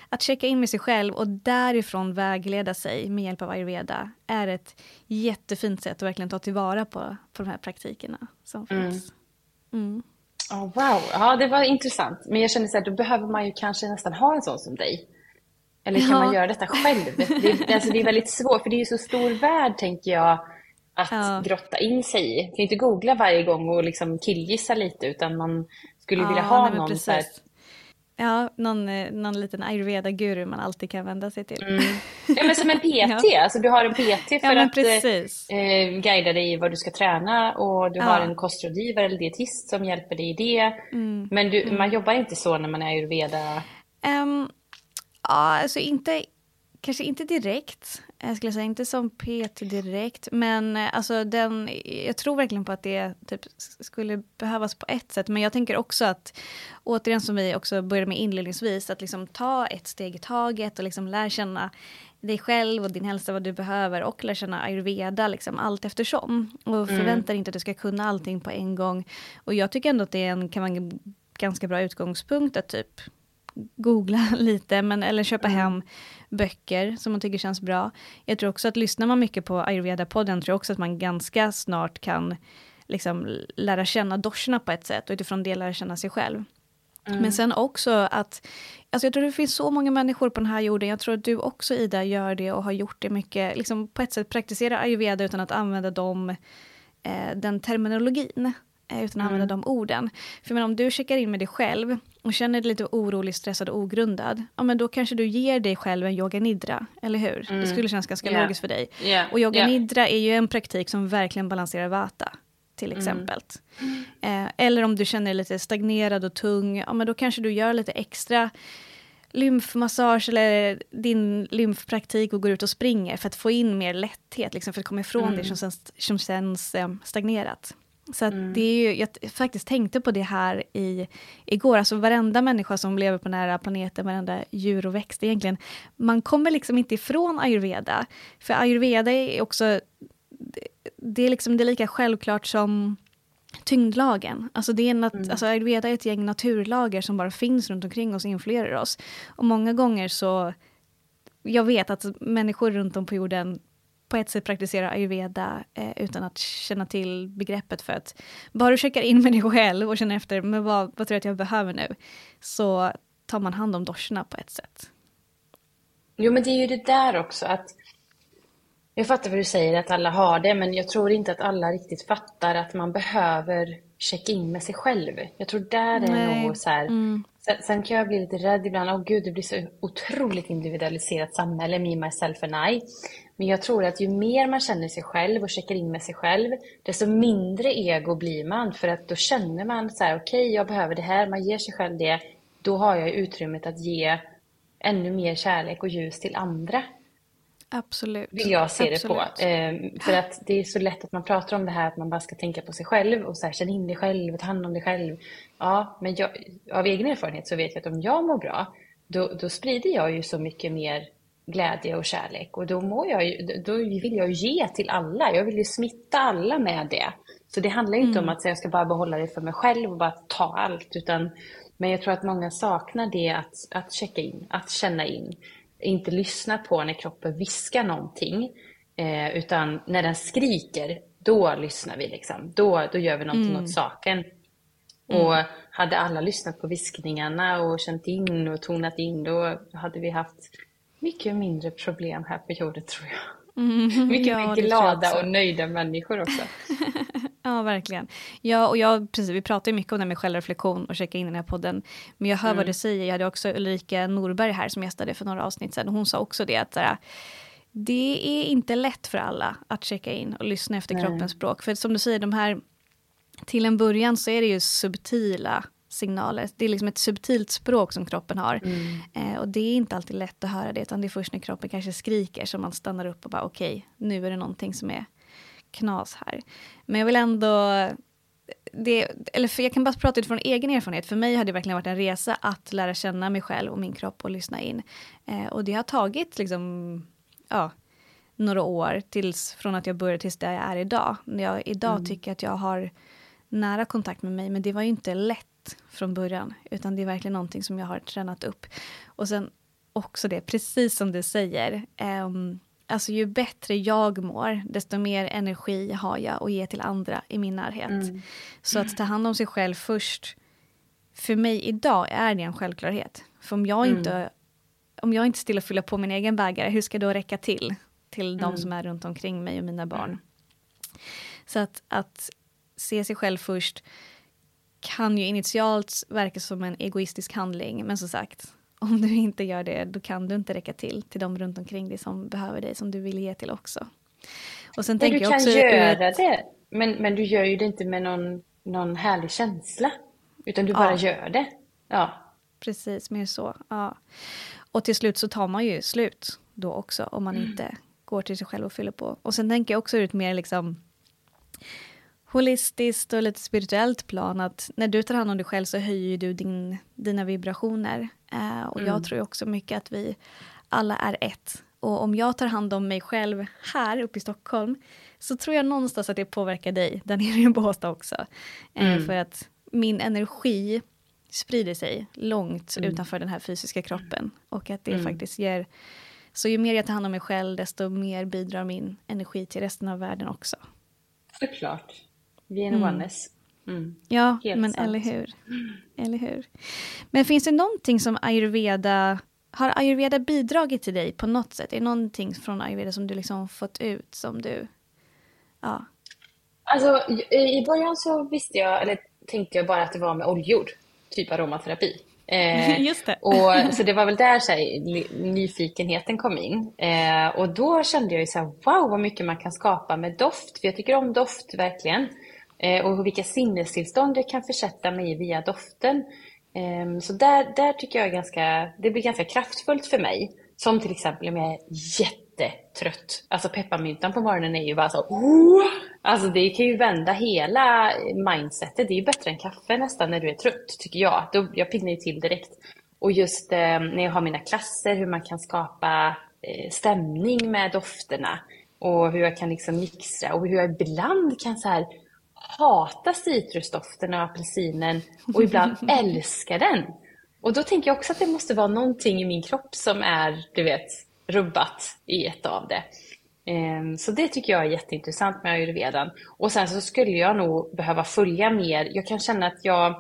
Speaker 1: att checka in med sig själv och därifrån vägleda sig med hjälp av ayurveda är ett jättefint sätt att verkligen ta tillvara på, på de här praktikerna som mm. finns.
Speaker 2: Oh, wow, ja det var intressant. Men jag känner så här, då behöver man ju kanske nästan ha en sån som dig. Eller kan ja. man göra detta själv? Det, alltså, det är väldigt svårt, för det är ju så stor värld, tänker jag, att ja. grotta in sig i. Man kan inte googla varje gång och liksom killgissa lite, utan man skulle ja, vilja ha någon så här...
Speaker 1: Ja, någon, eh, någon liten ayurveda-guru man alltid kan vända sig till. Mm.
Speaker 2: Ja, men som en PT. ja. Alltså, du har en PT för ja, att eh, eh, guida dig i vad du ska träna och du ja. har en kostrådgivare eller dietist som hjälper dig i det. Mm. Men du, mm. man jobbar inte så när man är ayurveda?
Speaker 1: Um, ja, alltså inte, kanske inte direkt. Jag skulle säga inte som PT direkt, men eh, alltså den, jag tror verkligen på att det typ skulle behövas på ett sätt. Men jag tänker också att, återigen som vi också började med inledningsvis, att liksom ta ett steg i taget och liksom lära känna dig själv och din hälsa, vad du behöver och lära känna ayurveda liksom, allt eftersom. Och mm. förvänta dig inte att du ska kunna allting på en gång. Och jag tycker ändå att det är en, kan vara en ganska bra utgångspunkt att typ googla lite, men, eller köpa mm. hem böcker som man tycker känns bra. Jag tror också att lyssnar man mycket på ayurveda-podden, tror jag också att man ganska snart kan liksom lära känna doshorna på ett sätt och utifrån det lära känna sig själv. Mm. Men sen också att, alltså jag tror det finns så många människor på den här jorden, jag tror att du också Ida gör det och har gjort det mycket, liksom på ett sätt praktisera ayurveda utan att använda dem, eh, den terminologin. Eh, utan att mm. använda de orden. För men om du checkar in med dig själv och känner dig lite orolig, stressad och ogrundad, ja men då kanske du ger dig själv en yoga nidra, eller hur? Mm. Det skulle kännas ganska yeah. logiskt för dig. Yeah. Och yoga yeah. nidra är ju en praktik som verkligen balanserar vata, till mm. exempel. Mm. Eh, eller om du känner dig lite stagnerad och tung, ja men då kanske du gör lite extra lymfmassage eller din lymfpraktik och går ut och springer för att få in mer lätthet, liksom för att komma ifrån mm. det som, känns, som känns eh, stagnerat. Så mm. det är ju, jag faktiskt tänkte på det här i, igår, alltså varenda människa som lever på den här planeten, varenda djur och växt egentligen, man kommer liksom inte ifrån ayurveda. För ayurveda är också, det är liksom det är lika självklart som tyngdlagen. Alltså, det är nat- mm. alltså ayurveda är ett gäng naturlagar som bara finns runt omkring oss och influerar oss. Och många gånger så, jag vet att människor runt om på jorden på ett sätt praktisera ayurveda eh, utan att känna till begreppet för att bara du checkar in med dig själv och känner efter, men vad, vad tror jag att jag behöver nu? Så tar man hand om doshorna på ett sätt.
Speaker 2: Jo, men det är ju det där också att jag fattar vad du säger att alla har det, men jag tror inte att alla riktigt fattar att man behöver checka in med sig själv. Jag tror där är Nej. nog så här. Mm. Sen, sen, kan jag bli lite rädd ibland. Åh oh, gud, det blir så otroligt individualiserat samhälle, me, myself and I. Men jag tror att ju mer man känner sig själv och checkar in med sig själv, desto mindre ego blir man. För att då känner man så här, okej, okay, jag behöver det här. Man ger sig själv det. Då har jag utrymmet att ge ännu mer kärlek och ljus till andra.
Speaker 1: Absolut.
Speaker 2: Vill jag se det på. Eh, för att det är så lätt att man pratar om det här att man bara ska tänka på sig själv och så här, känna in dig själv och ta hand om dig själv. Ja, men jag, av egen erfarenhet så vet jag att om jag mår bra, då, då sprider jag ju så mycket mer glädje och kärlek och då, mår jag ju, då vill jag ge till alla. Jag vill ju smitta alla med det. Så det handlar inte mm. om att jag ska bara behålla det för mig själv och bara ta allt, utan men jag tror att många saknar det att, att checka in, att känna in inte lyssna på när kroppen viskar någonting. Eh, utan när den skriker, då lyssnar vi. Liksom. Då, då gör vi någonting mm. åt saken. Mm. Och hade alla lyssnat på viskningarna och känt in och tonat in, då hade vi haft mycket mindre problem här på jorden tror jag. Mm, mycket ja, mer glada och nöjda människor också.
Speaker 1: Ja, verkligen. Ja, och jag, precis, vi pratar ju mycket om det här med självreflektion och checka in i den här podden. Men jag hör mm. vad du säger. Jag hade också Ulrika Norberg här som gästade för några avsnitt sedan. Hon sa också det att såhär, det är inte lätt för alla att checka in och lyssna efter Nej. kroppens språk. För som du säger, de här, till en början så är det ju subtila signaler. Det är liksom ett subtilt språk som kroppen har. Mm. Eh, och det är inte alltid lätt att höra det, utan det är först när kroppen kanske skriker som man stannar upp och bara okej, okay, nu är det någonting som är knas här. Men jag vill ändå... Det, eller för jag kan bara prata utifrån egen erfarenhet. För mig har det verkligen varit en resa att lära känna mig själv och min kropp och lyssna in. Eh, och det har tagit liksom, ja, några år tills, från att jag började tills där jag är idag. Jag idag mm. tycker att jag har nära kontakt med mig, men det var ju inte lätt från början, utan det är verkligen någonting som jag har tränat upp. Och sen också det, precis som du säger, um, Alltså ju bättre jag mår, desto mer energi har jag att ge till andra i min närhet. Mm. Så att ta hand om sig själv först, för mig idag är det en självklarhet. För om jag, mm. inte, om jag inte still och fylla på min egen bägare, hur ska det då räcka till? Till mm. de som är runt omkring mig och mina barn. Så att, att se sig själv först kan ju initialt verka som en egoistisk handling, men som sagt, om du inte gör det, då kan du inte räcka till till de runt omkring dig som behöver dig, som du vill ge till också.
Speaker 2: Och sen men du kan göra ut... det, men, men du gör ju det inte med någon, någon härlig känsla, utan du bara ja. gör det. Ja.
Speaker 1: Precis, mer så. Ja. Och till slut så tar man ju slut då också, om man mm. inte går till sig själv och fyller på. Och sen tänker jag också ut mer liksom holistiskt och lite spirituellt plan att när du tar hand om dig själv så höjer du din, dina vibrationer. Uh, och mm. jag tror också mycket att vi alla är ett. Och om jag tar hand om mig själv här uppe i Stockholm så tror jag någonstans att det påverkar dig där nere i Båstad också. Eh, mm. För att min energi sprider sig långt mm. utanför den här fysiska kroppen. Och att det mm. faktiskt ger... Så ju mer jag tar hand om mig själv, desto mer bidrar min energi till resten av världen också.
Speaker 2: Såklart. Vi är en mm. oneness.
Speaker 1: Mm. Ja, Helt men sant. eller hur. eller hur. Men finns det någonting som ayurveda har ayurveda bidragit till dig på något sätt? Är det någonting från ayurveda som du liksom fått ut som du... Ja.
Speaker 2: Alltså, i början så visste jag, eller tänkte jag bara att det var med oljor, typ aromaterapi.
Speaker 1: Eh, Just det.
Speaker 2: och, så det var väl där så här, nyfikenheten kom in. Eh, och då kände jag ju så här, wow vad mycket man kan skapa med doft. För jag tycker om doft verkligen. Eh, och vilka sinnestillstånd jag kan försätta mig i via doften. Eh, så där, där tycker jag ganska, det blir ganska kraftfullt för mig. Som till exempel om jag är jättetrött. Alltså pepparmyntan på morgonen är ju bara så oh! Alltså det kan ju vända hela mindsetet. Det är ju bättre än kaffe nästan när du är trött, tycker jag. Då, jag piggnar ju till direkt. Och just eh, när jag har mina klasser, hur man kan skapa eh, stämning med dofterna. Och hur jag kan liksom mixa och hur jag ibland kan så här hata citrusdoften av apelsinen och ibland älskar den. Och då tänker jag också att det måste vara någonting i min kropp som är, du vet, rubbat i ett av det. Ehm, så det tycker jag är jätteintressant med ayurvedan. Och sen så skulle jag nog behöva följa mer. Jag kan känna att jag,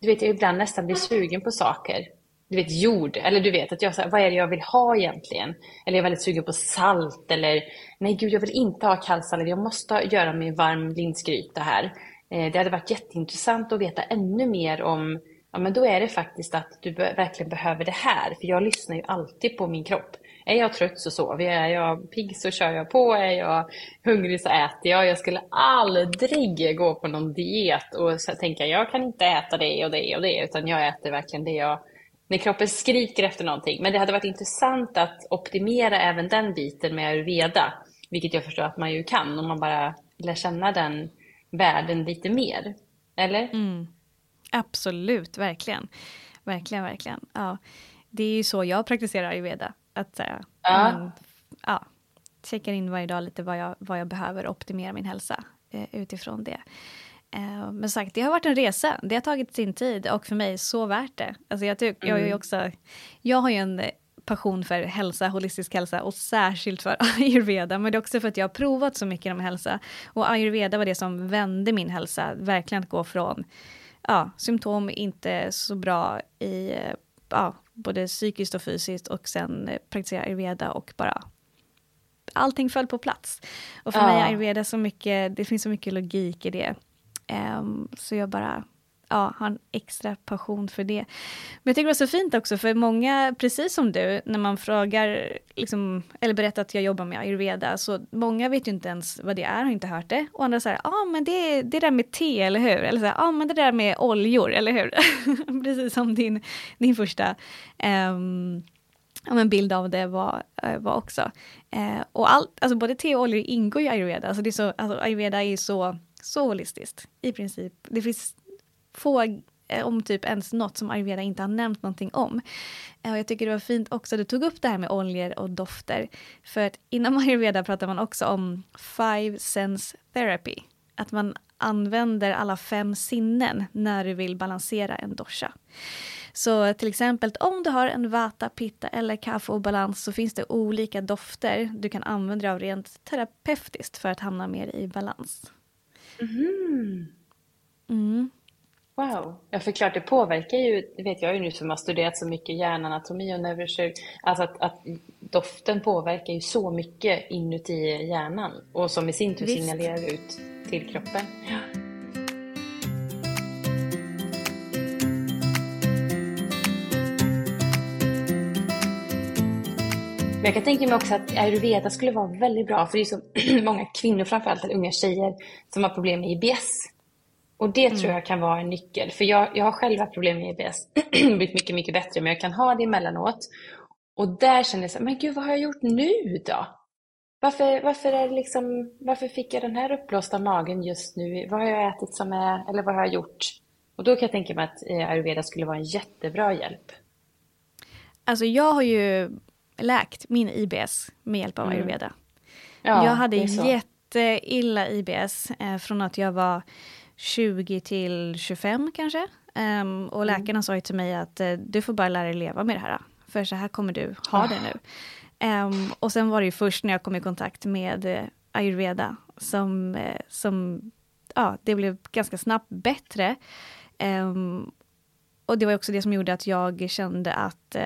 Speaker 2: du vet, jag ibland nästan blir sugen på saker. Du vet jord, eller du vet att jag säger, vad är det jag vill ha egentligen? Eller jag är väldigt sugen på salt eller nej gud jag vill inte ha kallsallad, jag måste göra mig varm linsgryta här. Eh, det hade varit jätteintressant att veta ännu mer om, ja men då är det faktiskt att du verkligen behöver det här. För jag lyssnar ju alltid på min kropp. Är jag trött så sover jag, är jag pigg så kör jag på, är jag hungrig så äter jag. Jag skulle aldrig gå på någon diet och tänka jag kan inte äta det och det och det, utan jag äter verkligen det jag när kroppen skriker efter någonting. Men det hade varit intressant att optimera även den biten med ayurveda, vilket jag förstår att man ju kan om man bara lär känna den världen lite mer. Eller?
Speaker 1: Mm. Absolut, verkligen. Verkligen, verkligen. Ja. Det är ju så jag praktiserar ayurveda. Att säga, ja. Man, ja, checkar in varje dag lite vad jag, vad jag behöver optimera min hälsa eh, utifrån det. Eh, men sagt, det har varit en resa. Det har tagit sin tid och för mig så värt det. Alltså jag, tyck, mm. jag, är också, jag har ju en passion för hälsa, holistisk hälsa och särskilt för ayurveda. Men det är också för att jag har provat så mycket inom hälsa. Och ayurveda var det som vände min hälsa. Verkligen att gå från ja, symptom inte så bra i ja, både psykiskt och fysiskt och sen praktisera ayurveda och bara allting föll på plats. Och för ja. mig är ayurveda så mycket, det finns så mycket logik i det. Um, så jag bara ja, har en extra passion för det. Men jag tycker det var så fint också, för många, precis som du, när man frågar, liksom, eller berättar att jag jobbar med ayurveda, så många vet ju inte ens vad det är, har inte hört det. Och andra säger, ja ah, men det, det där med te, eller hur? Eller så ja ah, men det där med oljor, eller hur? precis som din, din första um, ja, men bild av det var, eh, var också. Eh, och allt, alltså både te och oljor ingår i ayurveda, alltså det är så, alltså ayurveda är så så holistiskt i princip. Det finns få, eh, om typ ens något som ayurveda inte har nämnt någonting om. Eh, och jag tycker det var fint också, du tog upp det här med oljor och dofter. För att inom ayurveda pratar man också om five sense therapy. Att man använder alla fem sinnen när du vill balansera en dosha. Så till exempel om du har en vata, pitta eller kaffe och balans så finns det olika dofter du kan använda dig av rent terapeutiskt för att hamna mer i balans.
Speaker 2: Mm. Mm. Wow. Ja, för klart det påverkar ju, det vet jag ju nu som har studerat så mycket hjärnanatomi och neurokirurg, alltså att, att doften påverkar ju så mycket inuti hjärnan och som i sin tur signalerar ut till kroppen. Ja. Men jag kan tänka mig också att ayurveda skulle vara väldigt bra, för det är så många kvinnor, framförallt unga tjejer, som har problem med IBS. Och det mm. tror jag kan vara en nyckel. För jag, jag har själv haft problem med IBS, blivit mycket, mycket bättre, men jag kan ha det emellanåt. Och där känner jag så men gud vad har jag gjort nu då? Varför, varför, är liksom, varför fick jag den här uppblåsta magen just nu? Vad har jag ätit som är, eller vad har jag gjort? Och då kan jag tänka mig att eh, ayurveda skulle vara en jättebra hjälp.
Speaker 1: Alltså jag har ju läkt min IBS med hjälp av mm. ayurveda. Ja, jag hade jätteilla IBS eh, från att jag var 20 till 25 kanske. Um, och mm. läkarna sa ju till mig att uh, du får bara lära dig leva med det här. För så här kommer du ha det nu. Um, och sen var det ju först när jag kom i kontakt med uh, ayurveda som, uh, som ja, det blev ganska snabbt bättre. Um, och det var också det som gjorde att jag kände att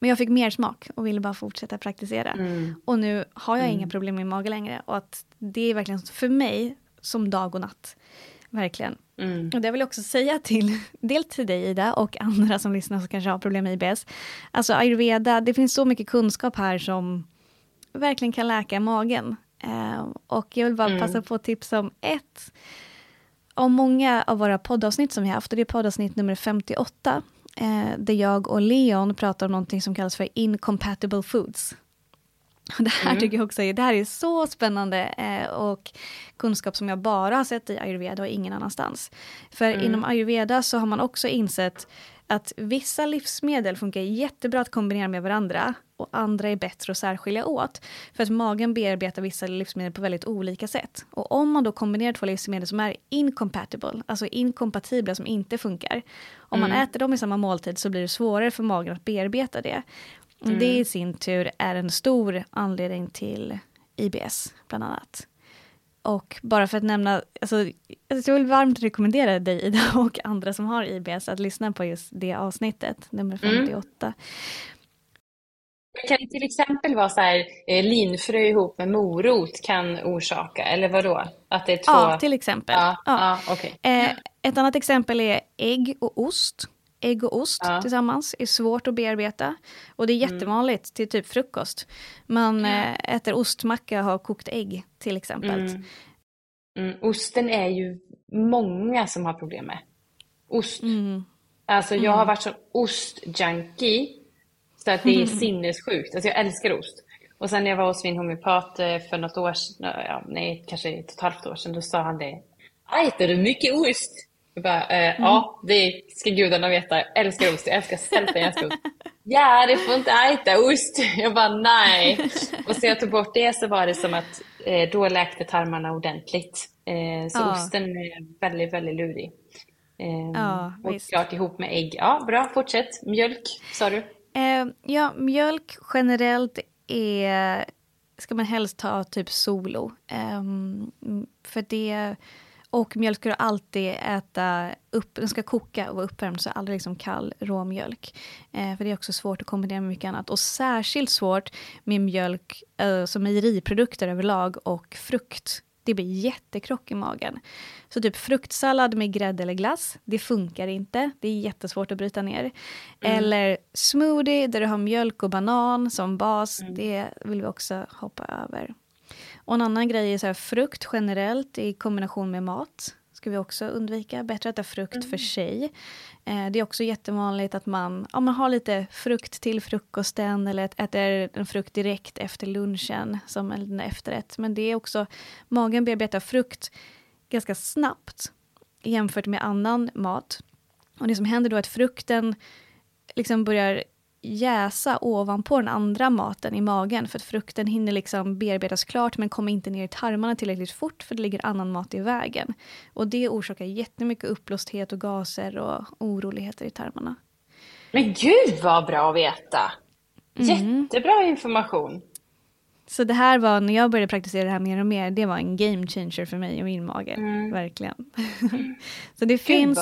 Speaker 1: men jag fick mer smak och ville bara fortsätta praktisera. Mm. Och nu har jag mm. inga problem med mage längre. Och att det är verkligen för mig som dag och natt. Verkligen. Mm. Och det vill jag också säga till, dels till dig Ida och andra som lyssnar som kanske har problem med IBS. Alltså ayurveda, det finns så mycket kunskap här som verkligen kan läka magen. Uh, och jag vill bara mm. passa på att tipsa om ett om många av våra poddavsnitt som vi haft, och det är poddavsnitt nummer 58, eh, där jag och Leon pratar om någonting som kallas för incompatible foods. Det här mm. tycker jag också är, det här är så spännande eh, och kunskap som jag bara har sett i ayurveda och ingen annanstans. För mm. inom ayurveda så har man också insett att vissa livsmedel funkar jättebra att kombinera med varandra och andra är bättre att särskilja åt. För att magen bearbetar vissa livsmedel på väldigt olika sätt. Och om man då kombinerar två livsmedel som är incompatible, alltså inkompatibla som inte funkar. Om mm. man äter dem i samma måltid så blir det svårare för magen att bearbeta det. Mm. Det i sin tur är en stor anledning till IBS, bland annat. Och bara för att nämna, alltså, jag vill varmt rekommendera dig Ida och andra som har IBS att lyssna på just det avsnittet, nummer 58. Mm.
Speaker 2: Kan det till exempel vara så här, eh, linfrö ihop med morot kan orsaka, eller vad då? Att det är två...
Speaker 1: Ja, till exempel.
Speaker 2: Ja, ja. ja okay.
Speaker 1: eh, ett annat exempel är ägg och ost. Ägg och ost ja. tillsammans är svårt att bearbeta. Och det är mm. jättevanligt mm. till typ frukost. Man eh, äter ostmacka och har kokt ägg till exempel. Mm.
Speaker 2: Mm. Osten är ju många som har problem med. Ost. Mm. Alltså jag har mm. varit som ostjunkie. Så att det är sinnessjukt. Alltså jag älskar ost. Och sen när jag var hos min homeopat eh, för något år sedan, ja, nej kanske ett och ett halvt år sedan, då sa han det. Äter du mycket ost? Eh, mm. ja, det ska gudarna veta. Jag älskar ost. Jag älskar sälta, jag älskar ost. Ja, det får inte äta ost. Jag bara, nej. Och så jag tog bort det så var det som att eh, då läkte tarmarna ordentligt. Eh, så ja. osten är väldigt, väldigt lurig. Eh, ja, och visst. klart ihop med ägg. Ja, bra, fortsätt. Mjölk, sa du?
Speaker 1: Eh, ja, mjölk generellt är, ska man helst ta typ solo. Ehm, för det och mjölk ska du alltid äta upp, den ska koka och vara uppvärmd, så aldrig liksom kall råmjölk. Eh, för det är också svårt att kombinera med mycket annat. Och särskilt svårt med mjölk, eh, som mejeriprodukter överlag och frukt. Det blir jättekrock i magen. Så typ fruktsallad med grädde eller glass, det funkar inte. Det är jättesvårt att bryta ner. Mm. Eller smoothie där du har mjölk och banan som bas, mm. det vill vi också hoppa över. Och en annan grej är så här, frukt generellt i kombination med mat. ska vi också undvika. Bättre att äta frukt mm. för sig. Eh, det är också jättevanligt att man, ja, man har lite frukt till frukosten eller äter en frukt direkt efter lunchen som en efterrätt. Men det är också, magen bearbetar frukt ganska snabbt jämfört med annan mat. Och det som händer då är att frukten liksom börjar jäsa ovanpå den andra maten i magen för att frukten hinner liksom bearbetas klart men kommer inte ner i tarmarna tillräckligt fort för det ligger annan mat i vägen. Och det orsakar jättemycket uppblåsthet och gaser och oroligheter i tarmarna.
Speaker 2: Men gud vad bra att veta! Mm. Jättebra information!
Speaker 1: Så det här var, när jag började praktisera det här mer och mer, det var en game changer för mig och min mage. Mm. Verkligen. Så det Gud, finns,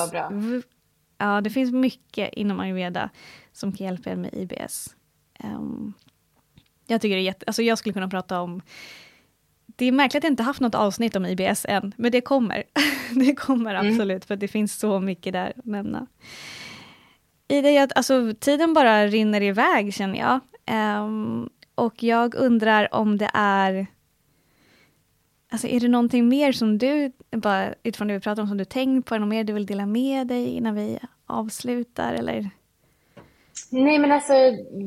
Speaker 1: ja, det finns mycket inom ayurveda som kan hjälpa er med IBS. Um, ehm, jag tycker det är jätte, alltså jag skulle kunna prata om det är märkligt att jag inte haft något avsnitt om IBS än, men det kommer. det kommer mm. absolut, för det finns så mycket där att nämna. I det att, alltså, tiden bara rinner iväg känner jag. Um, och jag undrar om det är... Alltså är det någonting mer som du, bara utifrån det vi pratar om, som du tänkt på? Är det något mer du vill dela med dig innan vi avslutar? Eller?
Speaker 2: Nej men alltså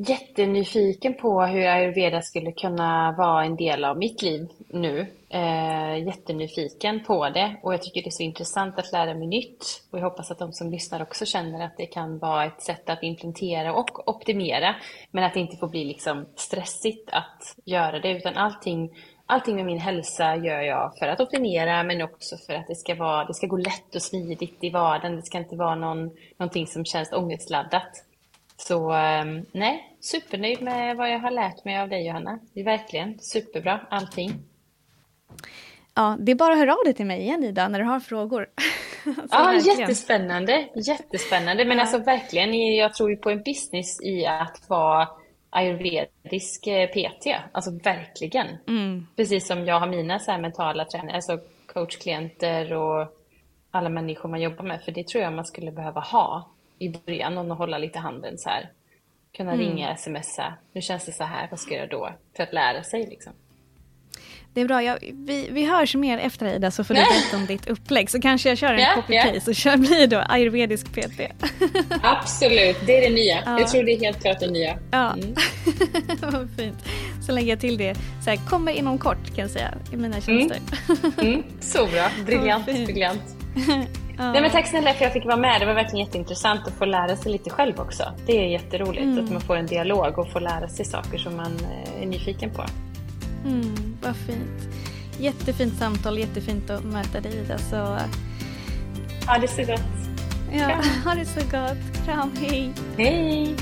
Speaker 2: jättenyfiken på hur ayurveda skulle kunna vara en del av mitt liv nu. Eh, jättenyfiken på det och jag tycker det är så intressant att lära mig nytt. Och jag hoppas att de som lyssnar också känner att det kan vara ett sätt att implementera och optimera. Men att det inte får bli liksom stressigt att göra det utan allting Allting med min hälsa gör jag för att optimera men också för att det ska, vara, det ska gå lätt och smidigt i vardagen. Det ska inte vara någon, någonting som känns ångestladdat. Så ehm, nej, supernöjd med vad jag har lärt mig av dig Johanna. Det är verkligen superbra allting.
Speaker 1: Ja, det är bara att höra av dig till mig igen Ida när du har frågor.
Speaker 2: ja, verkligen. jättespännande. Jättespännande. Men ja. alltså verkligen, jag tror ju på en business i att vara ayurvedisk eh, PT. Alltså verkligen. Mm. Precis som jag har mina så mentala tränare, alltså coachklienter och alla människor man jobbar med. För det tror jag man skulle behöva ha i början, någon att hålla lite handen så här. Kunna mm. ringa, smsa. Nu känns det så här, vad ska jag göra då? För att lära sig liksom.
Speaker 1: Det är bra. Jag, vi, vi hörs mer efter Ida så får du berätta om ditt upplägg. Så kanske jag kör en yeah, copy-paste yeah. och kör, blir då ayurvedisk PT.
Speaker 2: Absolut, det är det nya. Ja. Jag tror det är helt klart det nya.
Speaker 1: Ja, mm. vad fint. Så lägger jag till det. Så här, kommer inom kort kan jag säga i mina tjänster.
Speaker 2: Mm. Mm. Så bra, briljant, briljant. Ja. Nej, men tack snälla för att jag fick vara med. Det var verkligen jätteintressant att få lära sig lite själv också. Det är jätteroligt mm. att man får en dialog och får lära sig saker som man eh, är nyfiken på.
Speaker 1: Mm, vad fint. Jättefint samtal, jättefint att möta dig Ida. Så...
Speaker 2: Ha det så gott.
Speaker 1: Ja, ha det så gott. Kram, hej.
Speaker 2: Hej.